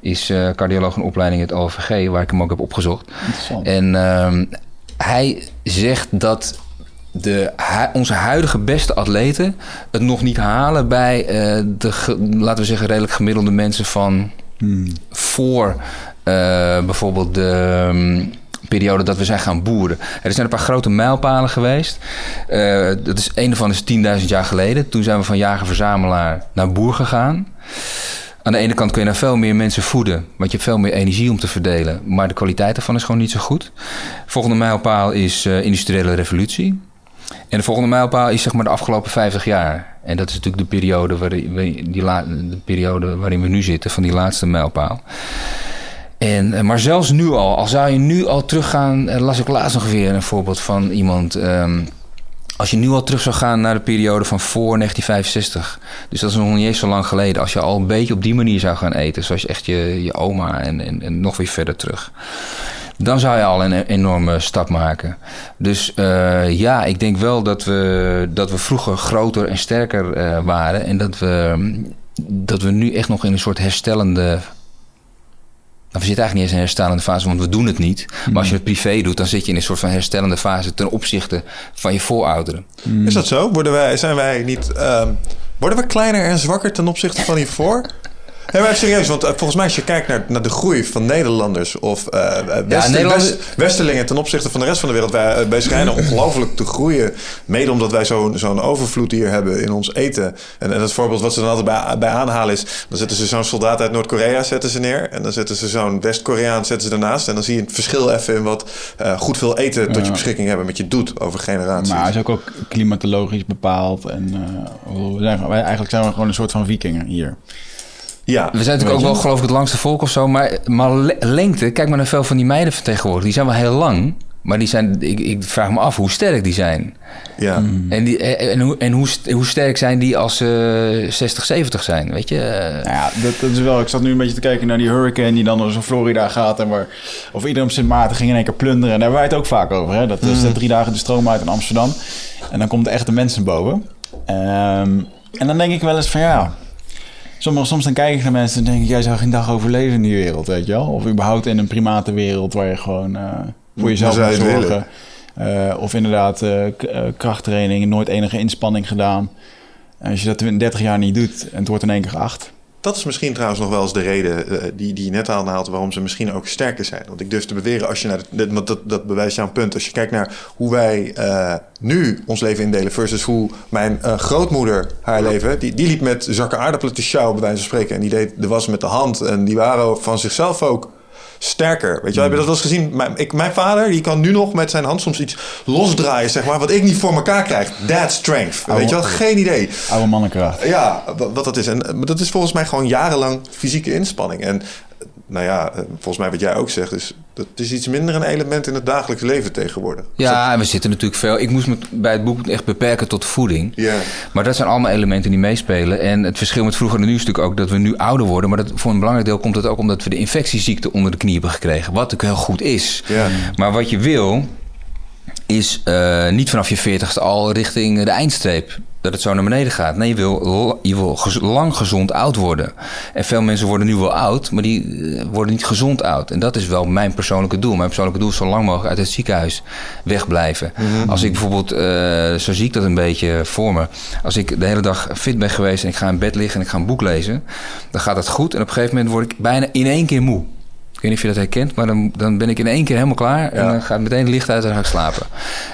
Is cardioloog in opleiding in het OVG, waar ik hem ook heb opgezocht. En ehm, hij zegt dat de, onze huidige beste atleten het nog niet halen bij uh, de, laten we zeggen, redelijk gemiddelde mensen van hmm. voor uh, bijvoorbeeld de um, periode dat we zijn gaan boeren. Er zijn een paar grote mijlpalen geweest. Uh, dat is een van is 10.000 jaar geleden. Toen zijn we van jager-verzamelaar naar boer gegaan. Aan de ene kant kun je naar veel meer mensen voeden, want je hebt veel meer energie om te verdelen. Maar de kwaliteit daarvan is gewoon niet zo goed. Volgende mijlpaal is uh, industriële revolutie. En de volgende mijlpaal is zeg maar de afgelopen 50 jaar. En dat is natuurlijk de periode, waarin we, die de periode waarin we nu zitten, van die laatste mijlpaal. En, eh, maar zelfs nu al, al zou je nu al teruggaan, eh, las ik laatst nog weer een voorbeeld van iemand. Um, als je nu al terug zou gaan naar de periode van voor 1965, dus dat is nog niet eens zo lang geleden, als je al een beetje op die manier zou gaan eten, zoals echt je, je oma en, en, en nog weer verder terug dan zou je al een enorme stap maken. Dus uh, ja, ik denk wel dat we, dat we vroeger groter en sterker uh, waren. En dat we, dat we nu echt nog in een soort herstellende. Nou, we zitten eigenlijk niet eens in een herstellende fase, want we doen het niet. Maar als je het privé doet, dan zit je in een soort van herstellende fase ten opzichte van je voorouderen. Is dat zo? Worden wij, zijn wij niet. Uh, worden we kleiner en zwakker ten opzichte van hiervoor? Nee, maar serieus, want eh, volgens mij als je kijkt naar, naar de groei van Nederlanders of uh, West, Westerlingen ten opzichte van de rest van de wereld, wij, wij schijnen ongelooflijk te groeien. Mede omdat wij zo'n zo'n overvloed hier hebben in ons eten. En, en het voorbeeld wat ze dan altijd bij, bij aanhalen is, dan zetten ze zo'n soldaat uit Noord-Korea zetten ze neer. En dan zetten ze zo'n West-Koreaan zetten ze ernaast. En dan zie je het verschil even in wat uh, goed veel eten tot je beschikking hebben met je doet over generaties. Maar het is ook, ook klimatologisch bepaald. En uh, we zijn, wij, eigenlijk zijn we gewoon een soort van vikingen hier. Ja, we zijn natuurlijk ook wel, geloof ik, het langste volk of zo. Maar, maar lengte, kijk maar naar veel van die meiden van tegenwoordig. Die zijn wel heel lang. Maar die zijn, ik, ik vraag me af hoe sterk die zijn. Ja. Mm. En, die, en, hoe, en hoe, hoe sterk zijn die als ze uh, 60, 70 zijn, weet je? Nou ja, dat, dat, is wel... Ik zat nu een beetje te kijken naar die hurricane die dan door Florida gaat... en waar, of iedereen op Sint Maarten ging in één keer plunderen. En daar hebben wij het ook vaak over, hè? Dat is mm. drie dagen de stroom uit in Amsterdam. En dan komt de echte mensen boven. Um, en dan denk ik wel eens van ja Sommige, soms dan kijk ik naar mensen en denk ik, jij zou geen dag overleven in die wereld, weet je wel? Of überhaupt in een primatenwereld waar je gewoon eh, voor jezelf zou moet zorgen. Eh, of inderdaad eh, krachttraining, nooit enige inspanning gedaan. En als je dat in 30 jaar niet doet en het wordt in één keer acht. Dat is misschien trouwens nog wel eens de reden eh, die, die je net aanhaalt... waarom ze misschien ook sterker zijn. Want ik durf te beweren, als je naar de, want dat, dat bewijst jouw punt. Als je kijkt naar hoe wij eh, nu ons leven indelen... versus hoe mijn eh, grootmoeder haar leven... Die, die liep met zakken aardappelen te sjouwen, bij wijze van spreken... en die deed de was met de hand. En die waren van zichzelf ook sterker. Weet je, wel? heb je dat wel eens gezien? Mijn, ik, mijn vader die kan nu nog met zijn hand soms iets losdraaien, zeg maar... wat ik niet voor elkaar krijg. That strength. Weet je wel? Geen idee. Oude mannenkracht. Ja, wa- wat dat is. En eh, dat is volgens mij gewoon jarenlang fysieke inspanning. En nou ja, eh, volgens mij wat jij ook zegt, is dat is iets minder een element in het dagelijks leven tegenwoordig. Ja, en we zitten natuurlijk veel. Ik moest me bij het boek echt beperken tot voeding. Ja. Maar dat zijn allemaal elementen die meespelen. En het verschil met vroeger en nu is natuurlijk ook dat we nu ouder worden. Maar dat, voor een belangrijk deel komt het ook omdat we de infectieziekte onder de knie hebben gekregen. Wat natuurlijk heel goed is. Ja. Maar wat je wil, is eh, niet vanaf je veertigste al richting de eindstreep. Dat het zo naar beneden gaat. Nee, je wil, je wil gez- lang gezond oud worden. En veel mensen worden nu wel oud, maar die eh, worden niet gezond oud. En dat is wel mijn persoonlijke doel. Mijn persoonlijke doel is zo lang mogelijk uit het ziekenhuis wegblijven. Als ik bijvoorbeeld, eh, zo zie ik dat een beetje voor me. Als ik de hele dag fit ben geweest en ik ga in bed liggen en ik ga een boek lezen, dan gaat dat goed. En op een gegeven moment word ik bijna in één keer moe. Ik weet niet of je dat herkent, maar dan, dan ben ik in één keer helemaal klaar. En dan gaat meteen het licht uit en ga ik slapen.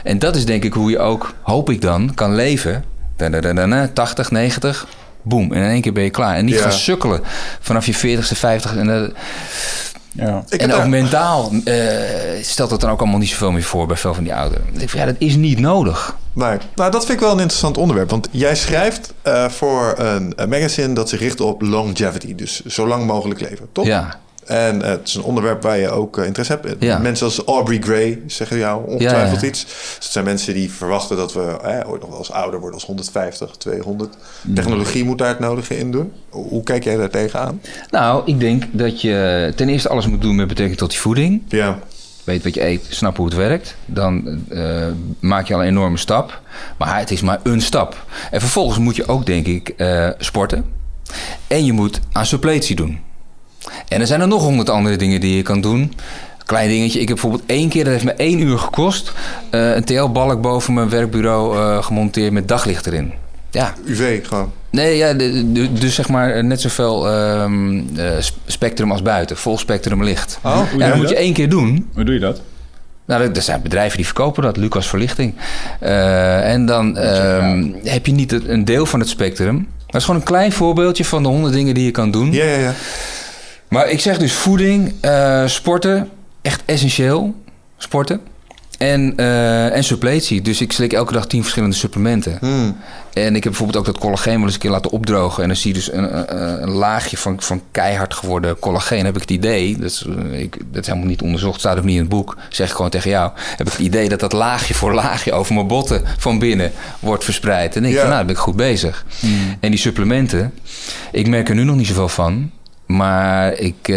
En dat is denk ik hoe je ook, hoop ik dan, kan leven. Da-da-da-da-da, 80, 90, boem. En in één keer ben je klaar. En niet Ja. gaan sukkelen vanaf je 40ste, 50 En, eh, Ja. En ook daar- mentaal eh, stelt het dan ook allemaal niet zoveel meer voor bij veel van die ouderen. Ik ja, dat is niet nodig. Nee. Nou, dat vind ik wel een interessant onderwerp. Want jij schrijft eh, voor een, een magazine dat zich richt op longevity. Dus zo lang mogelijk leven, toch? Ja, En eh, het is een onderwerp waar je ook eh, interesse hebt. Ja. Mensen als Aubrey Gray zeggen jou ongetwijfeld Ja, iets. Dus het zijn mensen die verwachten dat we eh, ooit nog wel eens ouder worden als 150, 200. Technologie moet daar het nodige in doen. Hoe kijk jij daar tegenaan? nou, ik denk dat je ten eerste alles moet doen met betrekking tot je voeding. Ja, weet wat je eet, snap hoe het werkt, dan maak je al een enorme stap. Maar het is maar een stap. En vervolgens moet je ook, denk ik, sporten. En je moet aan suppletie doen. En er zijn er nog honderd andere dingen die je kan doen. Klein dingetje. Ik heb bijvoorbeeld één keer, dat heeft me één uur gekost... eh, een TL-balk boven mijn werkbureau eh, gemonteerd met daglicht erin. Ja, UV gewoon. Nee, ja, de- de- dus zeg maar net zoveel ehm, eh, sp- spectrum als buiten. Vol spectrum licht. Oh, hoe ja, doe dat je moet je dat? één keer doen. Hoe doe je dat? Nou, er- zijn bedrijven die verkopen dat. Lucas Verlichting. Eh, en dan ehm, heb je niet het- een deel van het spectrum. Maar het is gewoon een klein voorbeeldje van de honderd dingen die je kan doen. Ja, ja, ja. Maar ik zeg dus voeding, eh, sporten, echt essentieel. Sporten. En, eh, en suppletie. Dus ik slik elke dag tien verschillende supplementen. Hmm. En ik heb bijvoorbeeld ook dat collageen wel eens een keer laten opdrogen. En dan zie je dus een, een, een laagje van, van keihard geworden collageen. Heb ik het idee, dat is, eh, ik, dat is helemaal niet onderzocht, staat ook niet in het boek. Zeg ik gewoon tegen jou. Heb ik het idee dat dat laagje voor laagje over mijn botten van binnen wordt verspreid. En denk ik Ja. van nou, dan ben ik goed bezig. En die supplementen, ik merk er nu nog niet zoveel van. Maar ik eh,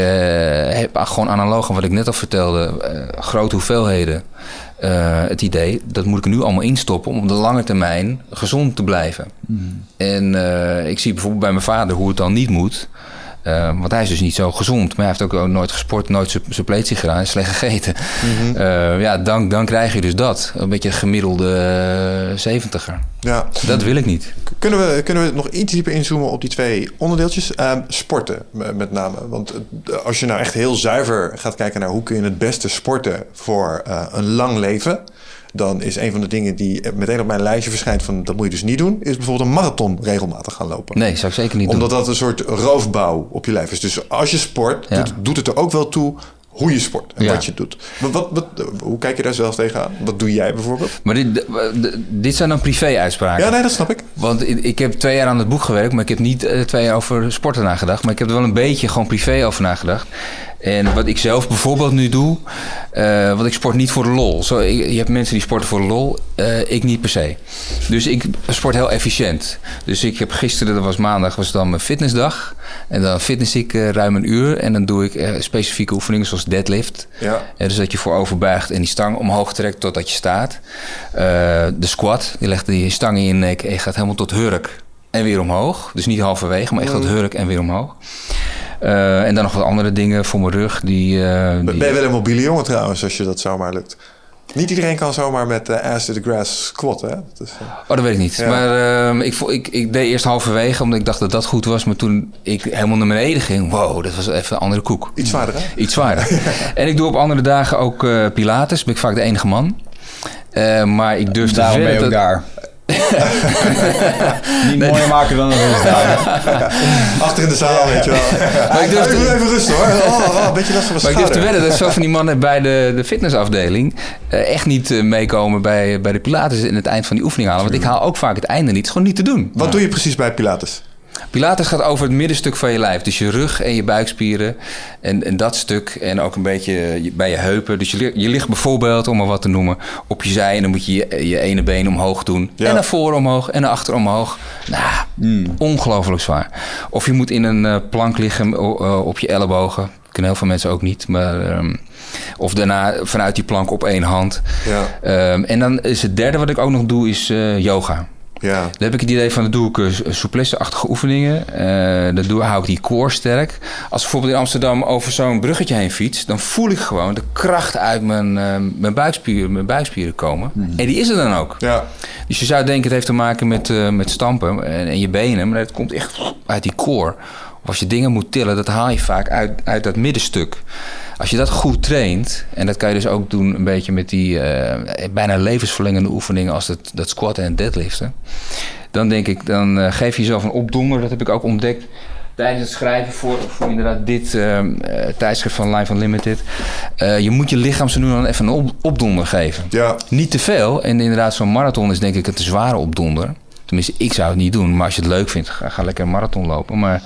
heb gewoon analoog aan wat ik net al vertelde, eh, grote hoeveelheden. eh, het idee, dat moet ik er nu allemaal instoppen om op de lange termijn gezond te blijven. En eh, ik zie bijvoorbeeld bij mijn vader hoe het dan niet moet. Eh, want hij is dus niet zo gezond. Maar hij heeft ook nooit gesport, nooit sup- suppletie gedaan, hij slecht gegeten. Eh, ja, dan, dan krijg je dus dat. Een beetje een gemiddelde eh, zeventiger. ja. Dat wil ik niet. Kunnen we, kunnen we nog iets dieper inzoomen op die twee onderdeeltjes? Ehm, sporten met name. Want eh, als je nou echt heel zuiver gaat kijken naar hoe kun je het beste sporten voor eh, een lang leven. Dan is een van de dingen die meteen op mijn lijstje verschijnt van dat moet je dus niet doen. Is bijvoorbeeld een marathon regelmatig gaan lopen. Nee, zou ik zeker niet Omdat doen. dat een soort roofbouw op je lijf is. Dus als je sport, Ja. doet, doet het er ook wel toe hoe je sport en Ja. wat je doet. Maar wat, wat, hoe kijk je daar zelf tegenaan? Wat doe jij bijvoorbeeld? Maar dit, dit zijn dan privé-uitspraken. Ja, nee, dat snap ik. Want ik, ik heb twee jaar aan het boek gewerkt, maar ik heb niet eh, twee jaar over sporten nagedacht. Maar ik heb er wel een beetje gewoon privé over nagedacht. En wat ik zelf bijvoorbeeld nu doe, eh, want ik sport niet voor de lol. Zo, ik- je hebt mensen die sporten voor de lol, eh, ik niet per se. Dus ik sport heel efficiënt. Dus ik heb gisteren, dat was maandag, was dan mijn fitnessdag. En dan fitness ik eh, ruim een uur. En dan doe ik specifieke oefeningen zoals deadlift. Ja. Dus dat je voorover buigt en die stang omhoog trekt totdat je staat. De squat, die legt die stang in je nek en je gaat helemaal tot hurk. en weer omhoog. Dus niet halverwege, maar echt dat hurk en weer omhoog. Eh, en dan nog wat andere dingen voor mijn rug. Die, eh, die- Ben je wel een mobiele jongen trouwens, als je dat zomaar lukt? Niet iedereen kan zomaar met eh ass to the grass squatten. Hè? Dat is, eh, Oh, dat weet ik niet. Ja. Maar ehm, ik, ik, ik deed eerst halverwege, omdat ik dacht dat dat goed was. Maar toen ik helemaal naar beneden ging, wow, dat was even een andere koek. iets zwaarder, hè? Iets zwaarder. en ik doe op andere dagen ook eh, Pilates. Ben ik vaak de enige man. Eh, maar ik durf te Daarom ben je ook dat- daar. Niet mooier maken dan het is daar. Achter in de zaal, weet je wel. Maar ik durf te- even rustig hoor. Oh, oh, een beetje last van mijn Maar ik durf te wedden dat veel van die mannen bij de, de fitnessafdeling eh, echt niet eh, meekomen bij, bij de Pilates en het eind van die oefening halen. Want ik haal ook vaak het einde niet. Het is gewoon niet te doen. Wat doe je precies bij Pilates? Pilates gaat over het middenstuk van je lijf. Dus je rug en je buikspieren. En, en dat stuk. En ook een beetje je- bij je heupen. Dus je, je ligt bijvoorbeeld, om maar wat te noemen, op je zij. En dan moet je je, je ene been omhoog doen. Ja. En naar voren omhoog en naar achter omhoog. Nou, ongelooflijk zwaar. Of je moet in een eh, plank liggen eh, op je ellebogen. Kunnen heel veel mensen ook niet. Maar, ehm, of daarna vanuit die plank op één hand. Ja, Ehm, en dan is het derde wat ik ook nog doe, is eh, yoga. Ja. Dan heb ik het idee van, dan doe ik eh, souplesse-achtige oefeningen. Eh dan doe, hou ik die core sterk. Als ik bijvoorbeeld in Amsterdam over zo'n bruggetje heen fiets... dan voel ik gewoon de kracht uit mijn, eh, mijn, buikspieren, mijn buikspieren komen. En die is er dan ook. ja. Dus je zou denken, het heeft te maken met, met stampen en, en je benen... maar het komt echt uit die core. Of als je dingen moet tillen, dat haal je vaak uit, uit dat middenstuk. Als je dat goed traint, en dat kan je dus ook doen een beetje met die eh, bijna levensverlengende oefeningen als dat, dat squatten en deadliften. Dan denk ik, dan eh, geef je jezelf een opdonder. Dat heb ik ook ontdekt tijdens het schrijven voor, voor inderdaad dit eh, tijdschrift van Life Unlimited. Eh, je moet je lichaam zo nu dan even een op, opdonder geven. Ja, Niet te veel. En inderdaad, zo'n marathon is denk ik een te zware opdonder. Tenminste, ik zou het niet doen. Maar als je het leuk vindt, ga, ga lekker een marathon lopen. Maar,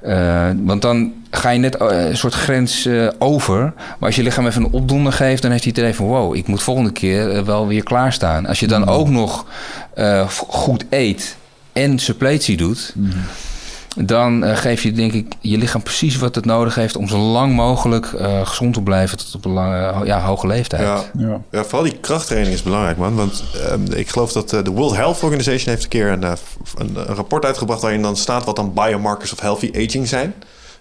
eh, want dan ga je net eh, een soort grens eh, over. Maar als je lichaam even een opdonder geeft, dan heeft hij het idee van... wow, ik moet volgende keer wel weer klaarstaan. Als je dan ook nog goed eet en suppletie doet... dan eh, geef je denk ik je lichaam precies wat het nodig heeft... om zo lang mogelijk eh, gezond te blijven tot op een lange, ja, hoge leeftijd. ja. Ja. Ja, vooral die krachttraining is belangrijk, man. Want ehm, ik geloof dat eh, de World Health Organization heeft een keer een, eh, een, een rapport uitgebracht waarin dan staat wat dan biomarkers of healthy aging zijn.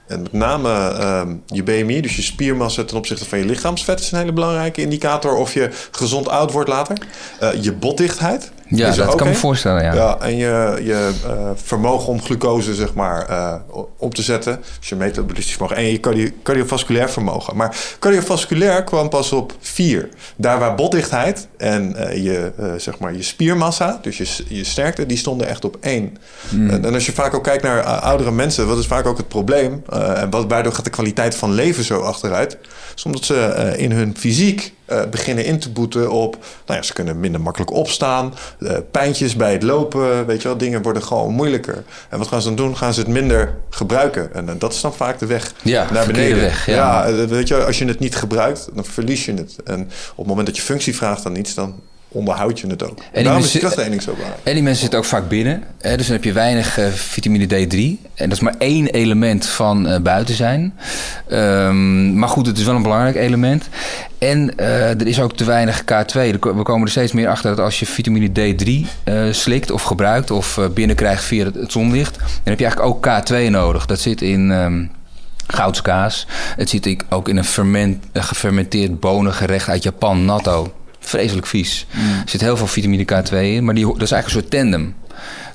En met name ehm, je BMI, dus je spiermassa ten opzichte van je lichaamsvet, is een hele belangrijke indicator of je gezond oud wordt later. Eh, je botdichtheid. Ja, dat kan me een. voorstellen, ja. Ja, en je, je eh, vermogen om glucose zeg maar, eh, op te zetten. Dus je metabolistisch vermogen. En je cardio- cardiovasculair vermogen. Maar cardiovasculair kwam pas op vier. Daar waar botdichtheid en eh, je, zeg maar, je spiermassa, dus je, je sterkte, die stonden echt op één. En, en als je vaak ook kijkt naar oudere mensen, wat is vaak ook het probleem? en wat, waardoor gaat de kwaliteit van leven zo achteruit? Is omdat ze in hun fysiek eh, beginnen in te boeten op... Nou ja, ze kunnen minder makkelijk opstaan. eh, pijntjes bij het lopen, weet je wel. Dingen worden gewoon moeilijker. En wat gaan ze dan doen? Gaan ze het minder gebruiken. En eh, dat is dan vaak de weg Ja, naar beneden. weg, ja. weet je, als je het niet gebruikt, dan verlies je het. En op het moment dat je functie vraagt aan iets, dan onderhoud je het ook. En, die daarom is mensen- krachttraining zo belangrijk. En die mensen zitten ook vaak binnen. Hè, dus dan heb je weinig eh, vitamine D3. En dat is maar één element van eh, buiten zijn. Ehm, maar goed, het is wel een belangrijk element. En eh, er is ook te weinig K2. Er ko- We komen er steeds meer achter dat als je vitamine D3 eh, slikt of gebruikt... of binnenkrijgt via het, het zonlicht... dan heb je eigenlijk ook K2 nodig. Dat zit in... ehm, Goudskaas. Het zit ook in een, ferment, een gefermenteerd bonengerecht uit Japan, natto. Vreselijk vies. Er zit heel veel vitamine K2 in, maar die, dat is eigenlijk een soort tandem.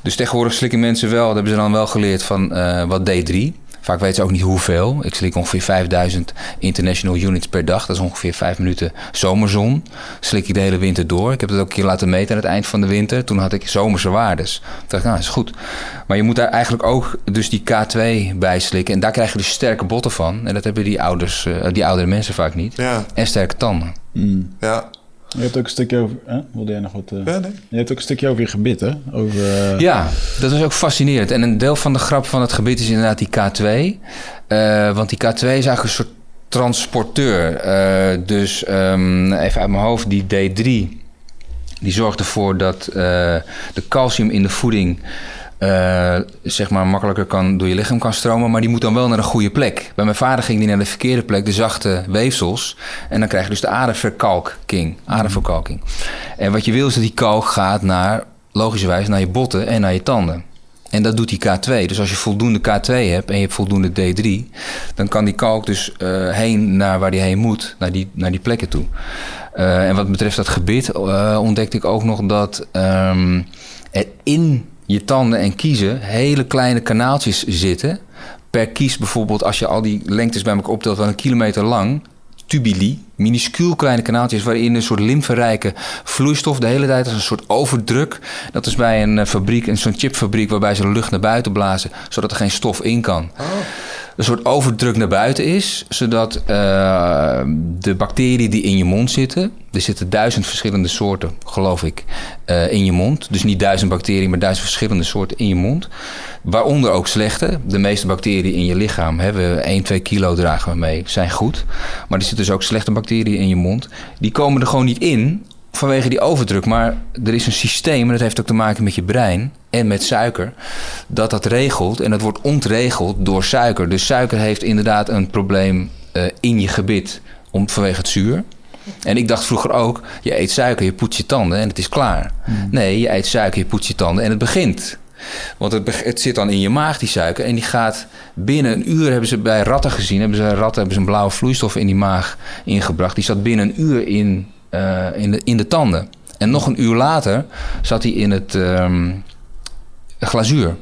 Dus tegenwoordig slikken mensen wel, dat hebben ze dan wel geleerd van eh, wat D3. Vaak weten ze ook niet hoeveel. Ik slik ongeveer 5000 international units per dag. Dat is ongeveer 5 minuten zomerzon. Slik ik de hele winter door. Ik heb het ook een keer laten meten aan het eind van de winter. Toen had ik zomerse waardes. Toen dacht ik, nou, dat is goed. Maar je moet daar eigenlijk ook dus die K2 bij slikken. En daar krijg je dus sterke botten van. En dat hebben die, ouders, eh, die oudere mensen vaak niet. Ja, En sterke tanden. ja. Je hebt ook een stukje over... Hè? Wilde jij nog wat... eh? ja nee. Je hebt ook een stukje over je gebit, hè? Over... eh, Ja, dat is ook fascinerend. En een deel van de grap van het gebied is inderdaad die K2. Eh, want die K2 is eigenlijk een soort transporteur. Eh, dus ehm, even uit mijn hoofd, die D3... die zorgt ervoor dat eh, de calcium in de voeding... eh, zeg maar makkelijker kan, door je lichaam kan stromen... maar die moet dan wel naar een goede plek. Bij mijn vader ging die naar de verkeerde plek, de zachte weefsels... en dan krijg je dus de aderverkalking. aderverkalking. En wat je wil is dat die kalk gaat naar, logischerwijs, naar je botten en naar je tanden. En dat doet die K2. Dus als je voldoende K2 hebt en je hebt voldoende D3, dan kan die kalk dus uh, heen naar waar die heen moet, naar die, naar die plekken toe. Uh, en wat betreft dat gebit ontdekte ik ook nog dat um, er in je tanden en kiezen hele kleine kanaaltjes zitten. Per kies bijvoorbeeld, als je al die lengtes bij elkaar optelt, wel een kilometer lang, tubuli, minuscuul kleine kanaaltjes waarin een soort lymferijke vloeistof de hele tijd als een soort overdruk. Dat is bij een fabriek, een zo'n chipfabriek, waarbij ze lucht naar buiten blazen, zodat er geen stof in kan. Oh. Een soort overdruk naar buiten is, zodat uh, de bacteriën die in je mond zitten, er zitten duizend verschillende soorten, geloof ik, uh, in je mond. Dus niet duizend bacteriën, maar duizend verschillende soorten in je mond. Waaronder ook slechte. De meeste bacteriën in je lichaam hebben 1, 2 kilo dragen we mee, zijn goed. Maar er zitten dus ook slechte bacteriën in je mond. Die komen er gewoon niet in vanwege die overdruk. Maar er is een systeem, en dat heeft ook te maken met je brein en met suiker, dat dat regelt. En dat wordt ontregeld door suiker. Dus suiker heeft inderdaad een probleem uh, in je gebit om, vanwege het zuur. En ik dacht vroeger ook, je eet suiker, je poetst je tanden en het is klaar. Hmm. Nee, je eet suiker, je poetst je tanden en het begint. Want het, het, zit dan in je maag, die suiker. En die gaat binnen een uur, hebben ze bij ratten gezien... hebben ze ratten hebben ze een blauwe vloeistof in die maag ingebracht. Die zat binnen een uur in, uh, in, de, in de tanden. En nog een uur later zat hij in het um, glazuur.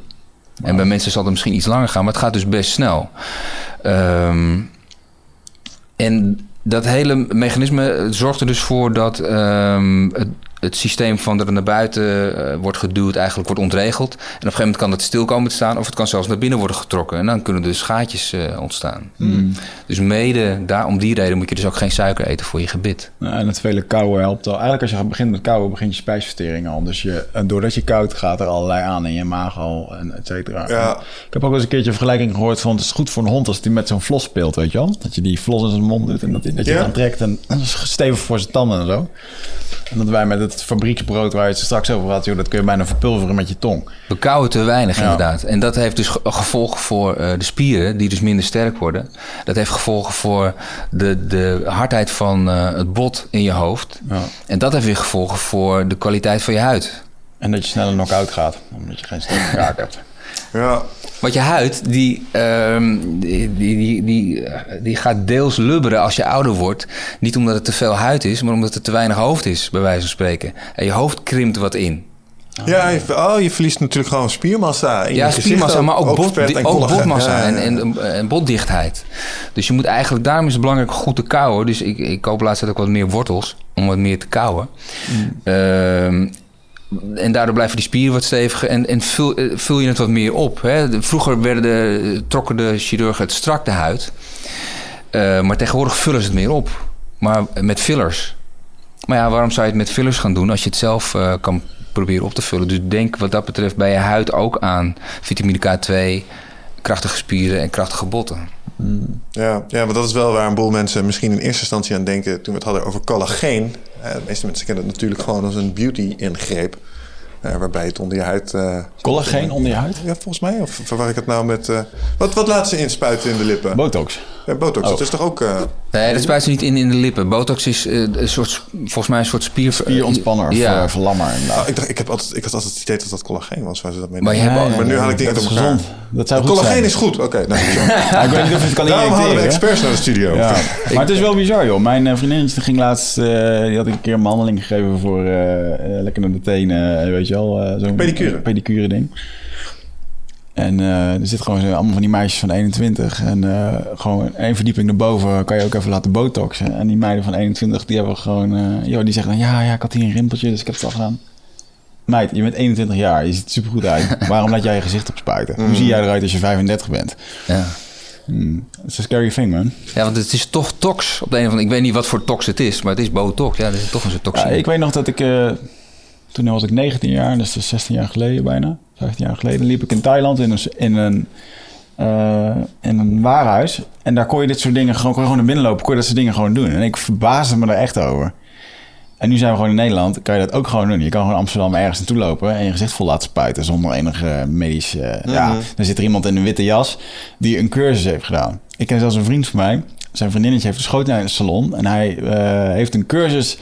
En bij mensen zal het misschien iets langer gaan, maar het gaat dus best snel. Um, en dat hele mechanisme zorgt er dus voor dat um, het, het systeem van er naar buiten uh, wordt geduwd, eigenlijk wordt ontregeld. En op een gegeven moment kan het stil komen te staan, of het kan zelfs naar binnen worden getrokken. En dan kunnen dus gaatjes uh, ontstaan. Mm. Dus mede daar, om die reden moet je dus ook geen suiker eten voor je gebit. Nou, en het vele kouwen helpt al. Eigenlijk als je begint met kouwen, begint je spijsvertering al. Dus je, doordat je koud gaat er allerlei aan in je maag al, en et cetera. Ja. Ik heb ook eens een keerje een vergelijking gehoord van... het is goed voor een hond als die met zo'n vlos speelt, weet je wel? Dat je die vlos in zijn mond doet en dat, dat je ja. aan trekt. En stevig voor zijn tanden en zo. En dat wij met het fabrieksbrood waar je het straks over had, joh, dat kun je bijna verpulveren met je tong. We kauwen te weinig ja. inderdaad. En dat heeft dus gevolgen voor uh, de spieren, die dus minder sterk worden. Dat heeft gevolgen voor de, de hardheid van uh, het bot in je hoofd. Ja. En dat heeft weer gevolgen voor de kwaliteit van je huid. En dat je sneller knock-out gaat, omdat je geen sterke kaak hebt. Ja. Want je huid, die, um, die, die, die, die, gaat deels lubberen als je ouder wordt. Niet omdat het te veel huid is, maar omdat het te weinig hoofd is, bij wijze van spreken. En je hoofd krimpt wat in. Ja, je, oh, je verliest natuurlijk gewoon spiermassa. In ja, je spiermassa, maar ook, ook, bot, en ook botmassa ja, ja, en, en, en, botdichtheid. Dus je moet eigenlijk, daarom is het belangrijk goed te kauwen. Dus ik, ik koop laatst ook wat meer wortels om wat meer te kauwen. Mm. Uh, en daardoor blijven die spieren wat steviger en, en vul, vul je het wat meer op. Hè? Vroeger werden de, trokken de chirurgen het strak de huid. Uh, maar tegenwoordig vullen ze het meer op. Maar met fillers. Maar ja, waarom zou je het met fillers gaan doen als je het zelf uh, kan proberen op te vullen? Dus denk wat dat betreft bij je huid ook aan vitamine K2, krachtige spieren en krachtige botten. Mm. Ja, ja, maar dat is wel waar een boel mensen misschien in eerste instantie aan denken toen we het hadden over collageen. Uh, de meeste mensen kennen het natuurlijk gewoon als een beauty-ingreep. Uh, waarbij het onder je huid. Uh, Collageen onder je huid? Ja, volgens mij. Of verwar ik het nou met. Uh, wat, wat laten ze inspuiten in de lippen? Botox. Botox. Oh. Dat is toch ook. nee, dat spuiten ze niet in, in de lippen. Botox is een soort, volgens mij een soort spier. Spierontspanner ja. of verlammer. Oh, ik, dacht, ik, heb altijd, ik had altijd het idee dat dat collageen was waar ze dat mee maar, ja, ja, maar nu haal ik dingen door is elkaar. gezond. Dat zou goed collageen zijn. is goed. Oké, okay, nou, ja, ik weet niet of het kan Daarom halen we experts naar de studio. Ja. Maar het is wel bizar, joh. Mijn vriendinnetje ging laatst... Uh, die had ik een keer een behandeling gegeven voor uh, lekker naar de tenen. weet je wel, zo'n pedicure. pedicure ding. En uh, er zit gewoon allemaal van die meisjes van 21. En uh, gewoon één verdieping naar boven kan je ook even laten botoxen. En die meiden van 21, die hebben gewoon... Uh, joh, die zeggen dan, ja, ja, ik had hier een rimpeltje, dus ik heb het al gedaan. Meid, je bent 21 jaar, je ziet er supergoed uit. Waarom laat jij je gezicht opspuiten? Mm. Hoe zie jij eruit als je 35 bent? Ja. Hmm. Dat is een scary thing, man. Ja, want het is toch tox. Op de een of andere, ik weet niet wat voor tox het is, maar het is botox. Ja, dat is toch een soort toxine. Ja, ik weet nog dat ik... Uh, toen was ik 19 jaar, dus 16 jaar geleden bijna. 15 jaar geleden liep ik in Thailand in een, in een, uh, in een warenhuis. En daar kon je dit soort dingen gewoon, kon je gewoon naar binnen lopen. Kon je dat soort dingen gewoon doen. En ik verbaasde me er echt over. En nu zijn we gewoon in Nederland, kan je dat ook gewoon doen. Je kan gewoon Amsterdam ergens naartoe lopen en je gezicht vol laten spuiten zonder enige medische... Uh, mm-hmm. Ja, dan zit er iemand in een witte jas die een cursus heeft gedaan. Ik ken zelfs een vriend van mij. Zijn vriendinnetje heeft een schoonheidssalon en hij uh, heeft een cursus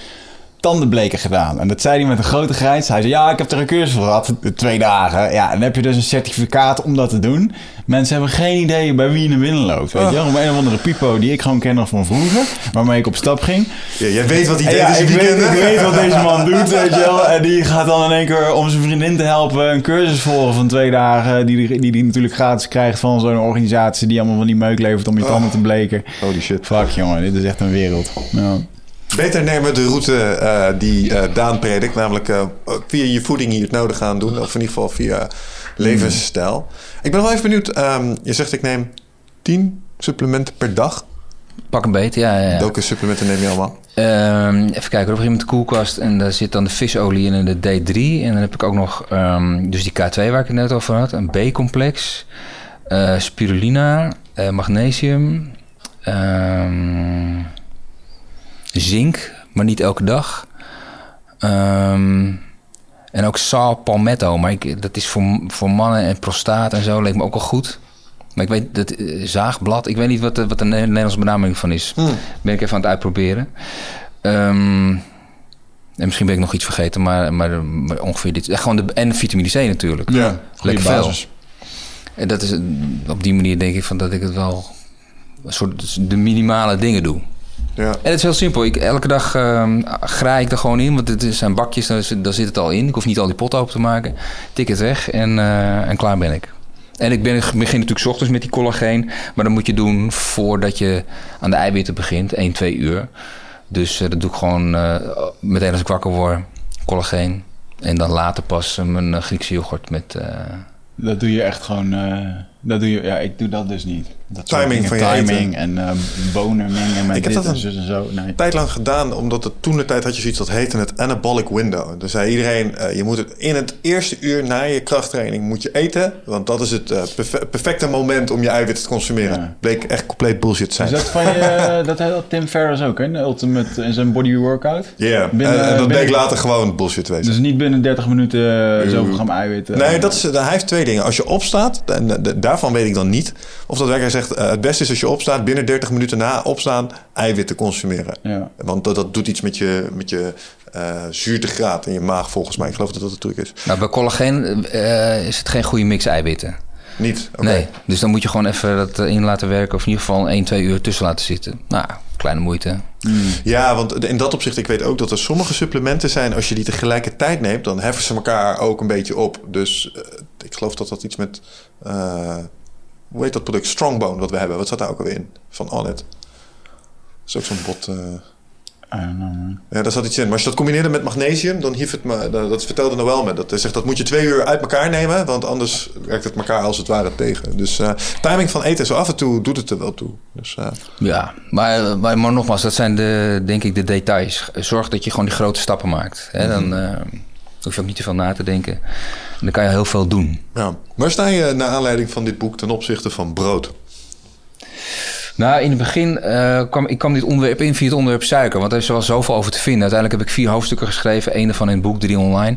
tandenbleken gedaan. En dat zei hij met een grote grijns. Hij zei, ja, ik heb er een cursus voor gehad, twee dagen. Ja, en dan heb je dus een certificaat om dat te doen. Mensen hebben geen idee bij wie je naar binnen loopt. Weet je wel? Om een of andere pipo die ik gewoon ken nog van vroeger. Waarmee ik op stap ging. Ja, jij weet wat hij deed ja, ik weet, ik weet wat deze man doet, weet je wel. En die gaat dan in één keer om zijn vriendin te helpen een cursus volgen van twee dagen. Die die, die, die natuurlijk gratis krijgt van zo'n organisatie die allemaal van die meuk levert om je tanden te bleken. Holy shit. Fuck jongen, dit is echt een wereld. Ja. Beter nemen de route eh, die eh, Daan predikt, namelijk eh, via je voeding hier het nodig gaan doen, of in ieder geval via levensstijl. Ik ben wel even benieuwd. ehm, je zegt ik neem 10 supplementen per dag. Pak een beet, ja. ja, ja. Welke supplementen neem je allemaal? Ehm, even kijken, op een gegeven moment de koelkast en daar zit dan de visolie in en de D3. En dan heb ik ook nog ehm, dus die K2 waar ik het net over had, een B-complex, spirulina, magnesium, ehm, zink, maar niet elke dag. Ehm, en ook saw palmetto, maar ik, dat is voor, voor mannen en prostaat en zo, leek me ook wel goed. Maar ik weet, dat eh, zaagblad, ik weet niet wat de, wat de Ne- Nederlandse benaming van is. Ben ik even aan het uitproberen. Ehm, en misschien ben ik nog iets vergeten, maar, maar, maar ongeveer dit. Ja, gewoon de, en vitamine C natuurlijk. Ja, Lekker veel. En dat is op die manier denk ik van dat ik het wel een soort de minimale dingen doe. Ja. En het is heel simpel. Ik, elke dag ehm graai ik er gewoon in, want het zijn bakjes, daar, zit- daar zit het al in. Ik hoef niet al die potten open te maken. Tik het weg en, eh, en klaar ben ik. En ik ben, begin natuurlijk 's ochtends met die collageen, maar dat moet je doen voordat je aan de eiwitten begint, 1, 2 uur. Dus eh, dat doe ik gewoon eh, meteen als ik wakker word, collageen. En dan later pas mijn Griekse yoghurt met... eh, Dat doe je echt gewoon. Eh, dat doe je, ja, ik doe dat dus niet. Dat Timing van je timing en eh bonen mengen met Ik heb dat en een- en zo. Nee. tijd lang gedaan, omdat het toen de tijd had je zoiets dat heette het anabolic window. Dus zei iedereen, eh, je moet het in het eerste uur na je krachttraining moet je eten, want dat is het eh, perfe- perfecte moment om je eiwitten te consumeren. Ja. Bleek echt compleet bullshit zijn. Is dat van je, dat had Tim Ferriss ook, hè? De Ultimate in zijn body workout. Ja, en, en dat binnen- bleek later gewoon bullshit te wezen. Dus niet binnen 30 minuten eh, zoveel gram eiwitten. Nee, dat is, hij heeft twee dingen. Als je opstaat, en eh, de- daarvan weet ik dan niet. Of dat werker zegt, eh, het beste is als je opstaat, binnen 30 minuten na opstaan, eiwitten consumeren. Ja. Want dat, dat doet iets met je, met je eh zuurtegraad in je maag, volgens mij. Ik geloof dat dat de truc is. Nou, bij collageen eh, is het geen goede mix eiwitten. Niet? Oké. Nee, dus dan moet je gewoon even dat in laten werken... of in ieder geval 1, 2 uur tussen laten zitten. Nou, kleine moeite. Ja, want in dat opzicht, ik weet ook dat er sommige supplementen zijn... als je die tegelijkertijd neemt, dan heffen ze elkaar ook een beetje op. Dus eh, ik geloof dat dat iets met... eh, hoe heet dat product? Strongbone, wat we hebben. Wat zat daar ook alweer in? Van Onnit. Dat is ook zo'n bot... eh, I don't know, man. Ja, daar zat iets in. Maar als je dat combineerde met magnesium, dan hief het me. Dat, vertelde Noël me. Dat hij zegt dat moet je twee uur uit elkaar nemen, want anders werkt het elkaar als het ware tegen. Dus eh, timing van eten, zo af en toe doet het er wel toe. Dus Ja, maar, maar, maar nogmaals, dat zijn de, denk ik de details. Zorg dat je gewoon die grote stappen maakt. Hè? Dan eh, hoef je ook niet te veel na te denken. En dan kan je heel veel doen. ja. Waar sta je naar aanleiding van dit boek ten opzichte van brood? Nou, in het begin eh, kwam ik kwam dit onderwerp in via het onderwerp suiker. Want er is wel zoveel over te vinden. Uiteindelijk heb ik vier hoofdstukken geschreven. één daarvan in het boek, drie online.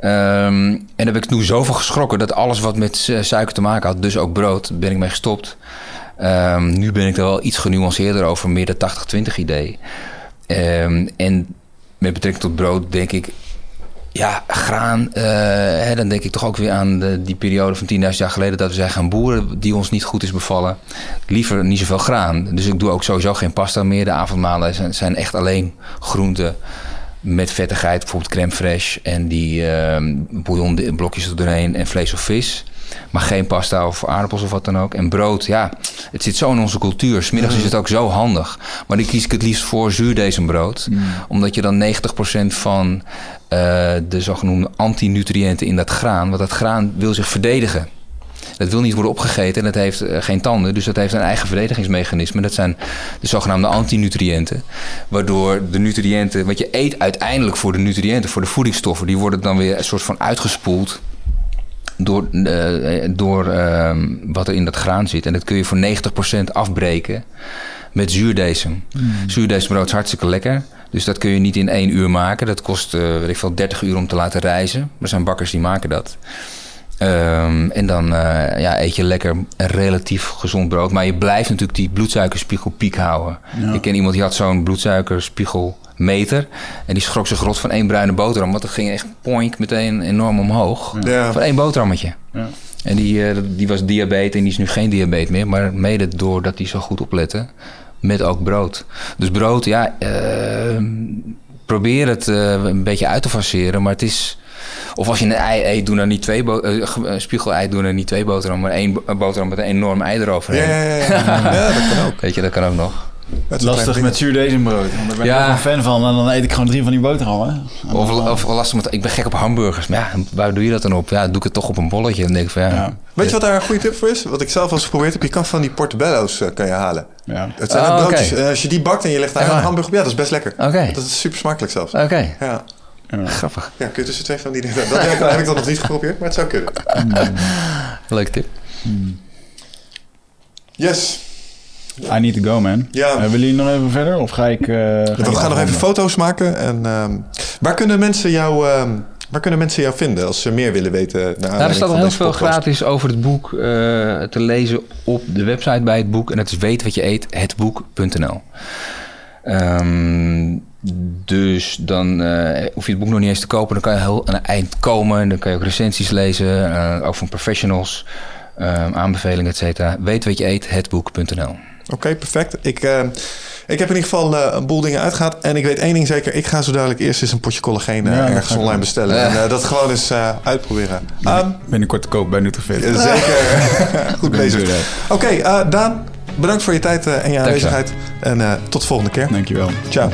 Ehm, en heb ik toen zoveel geschrokken dat alles wat met suiker te maken had, dus ook brood, ben ik mee gestopt. Ehm, nu ben ik er wel iets genuanceerder over, meer de 80-20 idee. Ehm, en met betrekking tot brood denk ik, ja, graan. eh, hè, dan denk ik toch ook weer aan de, die periode van 10.000 jaar geleden dat we zijn gaan boeren die ons niet goed is bevallen. Liever niet zoveel graan. Dus ik doe ook sowieso geen pasta meer. De avondmalen zijn, zijn echt alleen groenten met vettigheid, bijvoorbeeld crème fraîche en die ehm bouillonblokjes er doorheen en vlees of vis. Maar geen pasta of aardappels of wat dan ook. En brood, ja, het zit zo in onze cultuur. Smiddags is het ook zo handig. Maar dan kies ik het liefst voor zuurdesembrood. Omdat je dan 90% van eh, de zogenoemde antinutriënten in dat graan... want dat graan wil zich verdedigen. Dat wil niet worden opgegeten en dat heeft eh, geen tanden. Dus dat heeft een eigen verdedigingsmechanisme. Dat zijn de zogenaamde antinutriënten. Waardoor de nutriënten, wat je eet uiteindelijk voor de nutriënten, voor de voedingsstoffen, die worden dan weer een soort van uitgespoeld door, eh, door ehm, wat er in dat graan zit. En dat kun je voor 90% afbreken met zuurdesem. Zuurdesembrood is hartstikke lekker. Dus dat kun je niet in één uur maken. Dat kost, eh weet ik veel, 30 uur om te laten rijzen. Er zijn bakkers die maken dat. Ehm, en dan eh, ja, eet je lekker relatief gezond brood. Maar je blijft natuurlijk die bloedsuikerspiegel piek houden. Ik ken iemand die had zo'n bloedsuikerspiegel meter. En die schrok zich rot van één bruine boterham. Want dat ging echt poink meteen enorm omhoog. Ja. Van één boterhammetje. Ja. En die, eh, die was diabetes en die is nu geen diabetes meer. Maar mede doordat hij zo goed oplette. Met ook brood. Dus brood, ja, eh, probeer het eh, een beetje uit te faceren. Maar het is... Of als je een ei eet, doe dan niet twee bo- ge- eh, spiegelei, doe dan niet twee boterhammen, maar één bo- boterham met een enorm ei eroverheen. ja, ja, ja. ja, dat kan ook. Weet je, dat kan ook nog. Lastig met zuurdesembrood. Want daar ben ik Ja. ook een fan van. En dan eet ik gewoon drie van die boterhammen. Of, of lastig met, ik ben gek op hamburgers. Maar ja, waar doe je dat dan op? Ja, doe ik het toch op een bolletje. Dan denk ik van ja. Ja. Weet je wat daar een goede tip voor is? Wat ik zelf al eens geprobeerd heb. Je kan van die portobello's eh, kan je halen. Ja. Het zijn Oh, broodjes. oké. Eh, als je die bakt en je legt daar een hamburger op. Ja, dat is best lekker. Oké. Dat is super smakelijk zelfs. Oké, Ja. grappig. ja, kun je tussen twee van die dingen... Dat heb, heb ik dan nog niet geprobeerd, maar het zou kunnen. Leuke tip. Yes. I need to go, man. Ja. Eh, willen jullie nog even verder? Of ga ik... eh, ga We gaan nog even foto's maken. En, ehm, waar, kunnen mensen jou, ehm, waar kunnen mensen jou vinden als ze meer willen weten? Naar Nou, er staat heel veel podcast? gratis over het boek eh, te lezen op de website bij het boek. En dat is weet wat je eet, hetboek.nl. Ehm, dus dan eh, hoef je het boek nog niet eens te kopen. Dan kan je heel aan het eind komen. En dan kan je ook recensies lezen, eh, ook van professionals, ehm, aanbevelingen, et cetera. Weet wat je eet, hetboek.nl. Oké, perfect. Ik, eh, ik heb in ieder geval eh, een boel dingen uitgehaald. En ik weet één ding zeker. Ik ga zo dadelijk eerst eens een potje collageen eh, Ja, ergens online bestellen. En dat gewoon eens uitproberen. Ehm, Binnenkort te koop bij Nutrifit. Zeker. Goed bezig. Oké, Daan, bedankt voor je tijd en je aanwezigheid. En tot de volgende keer. Dankjewel. Ciao.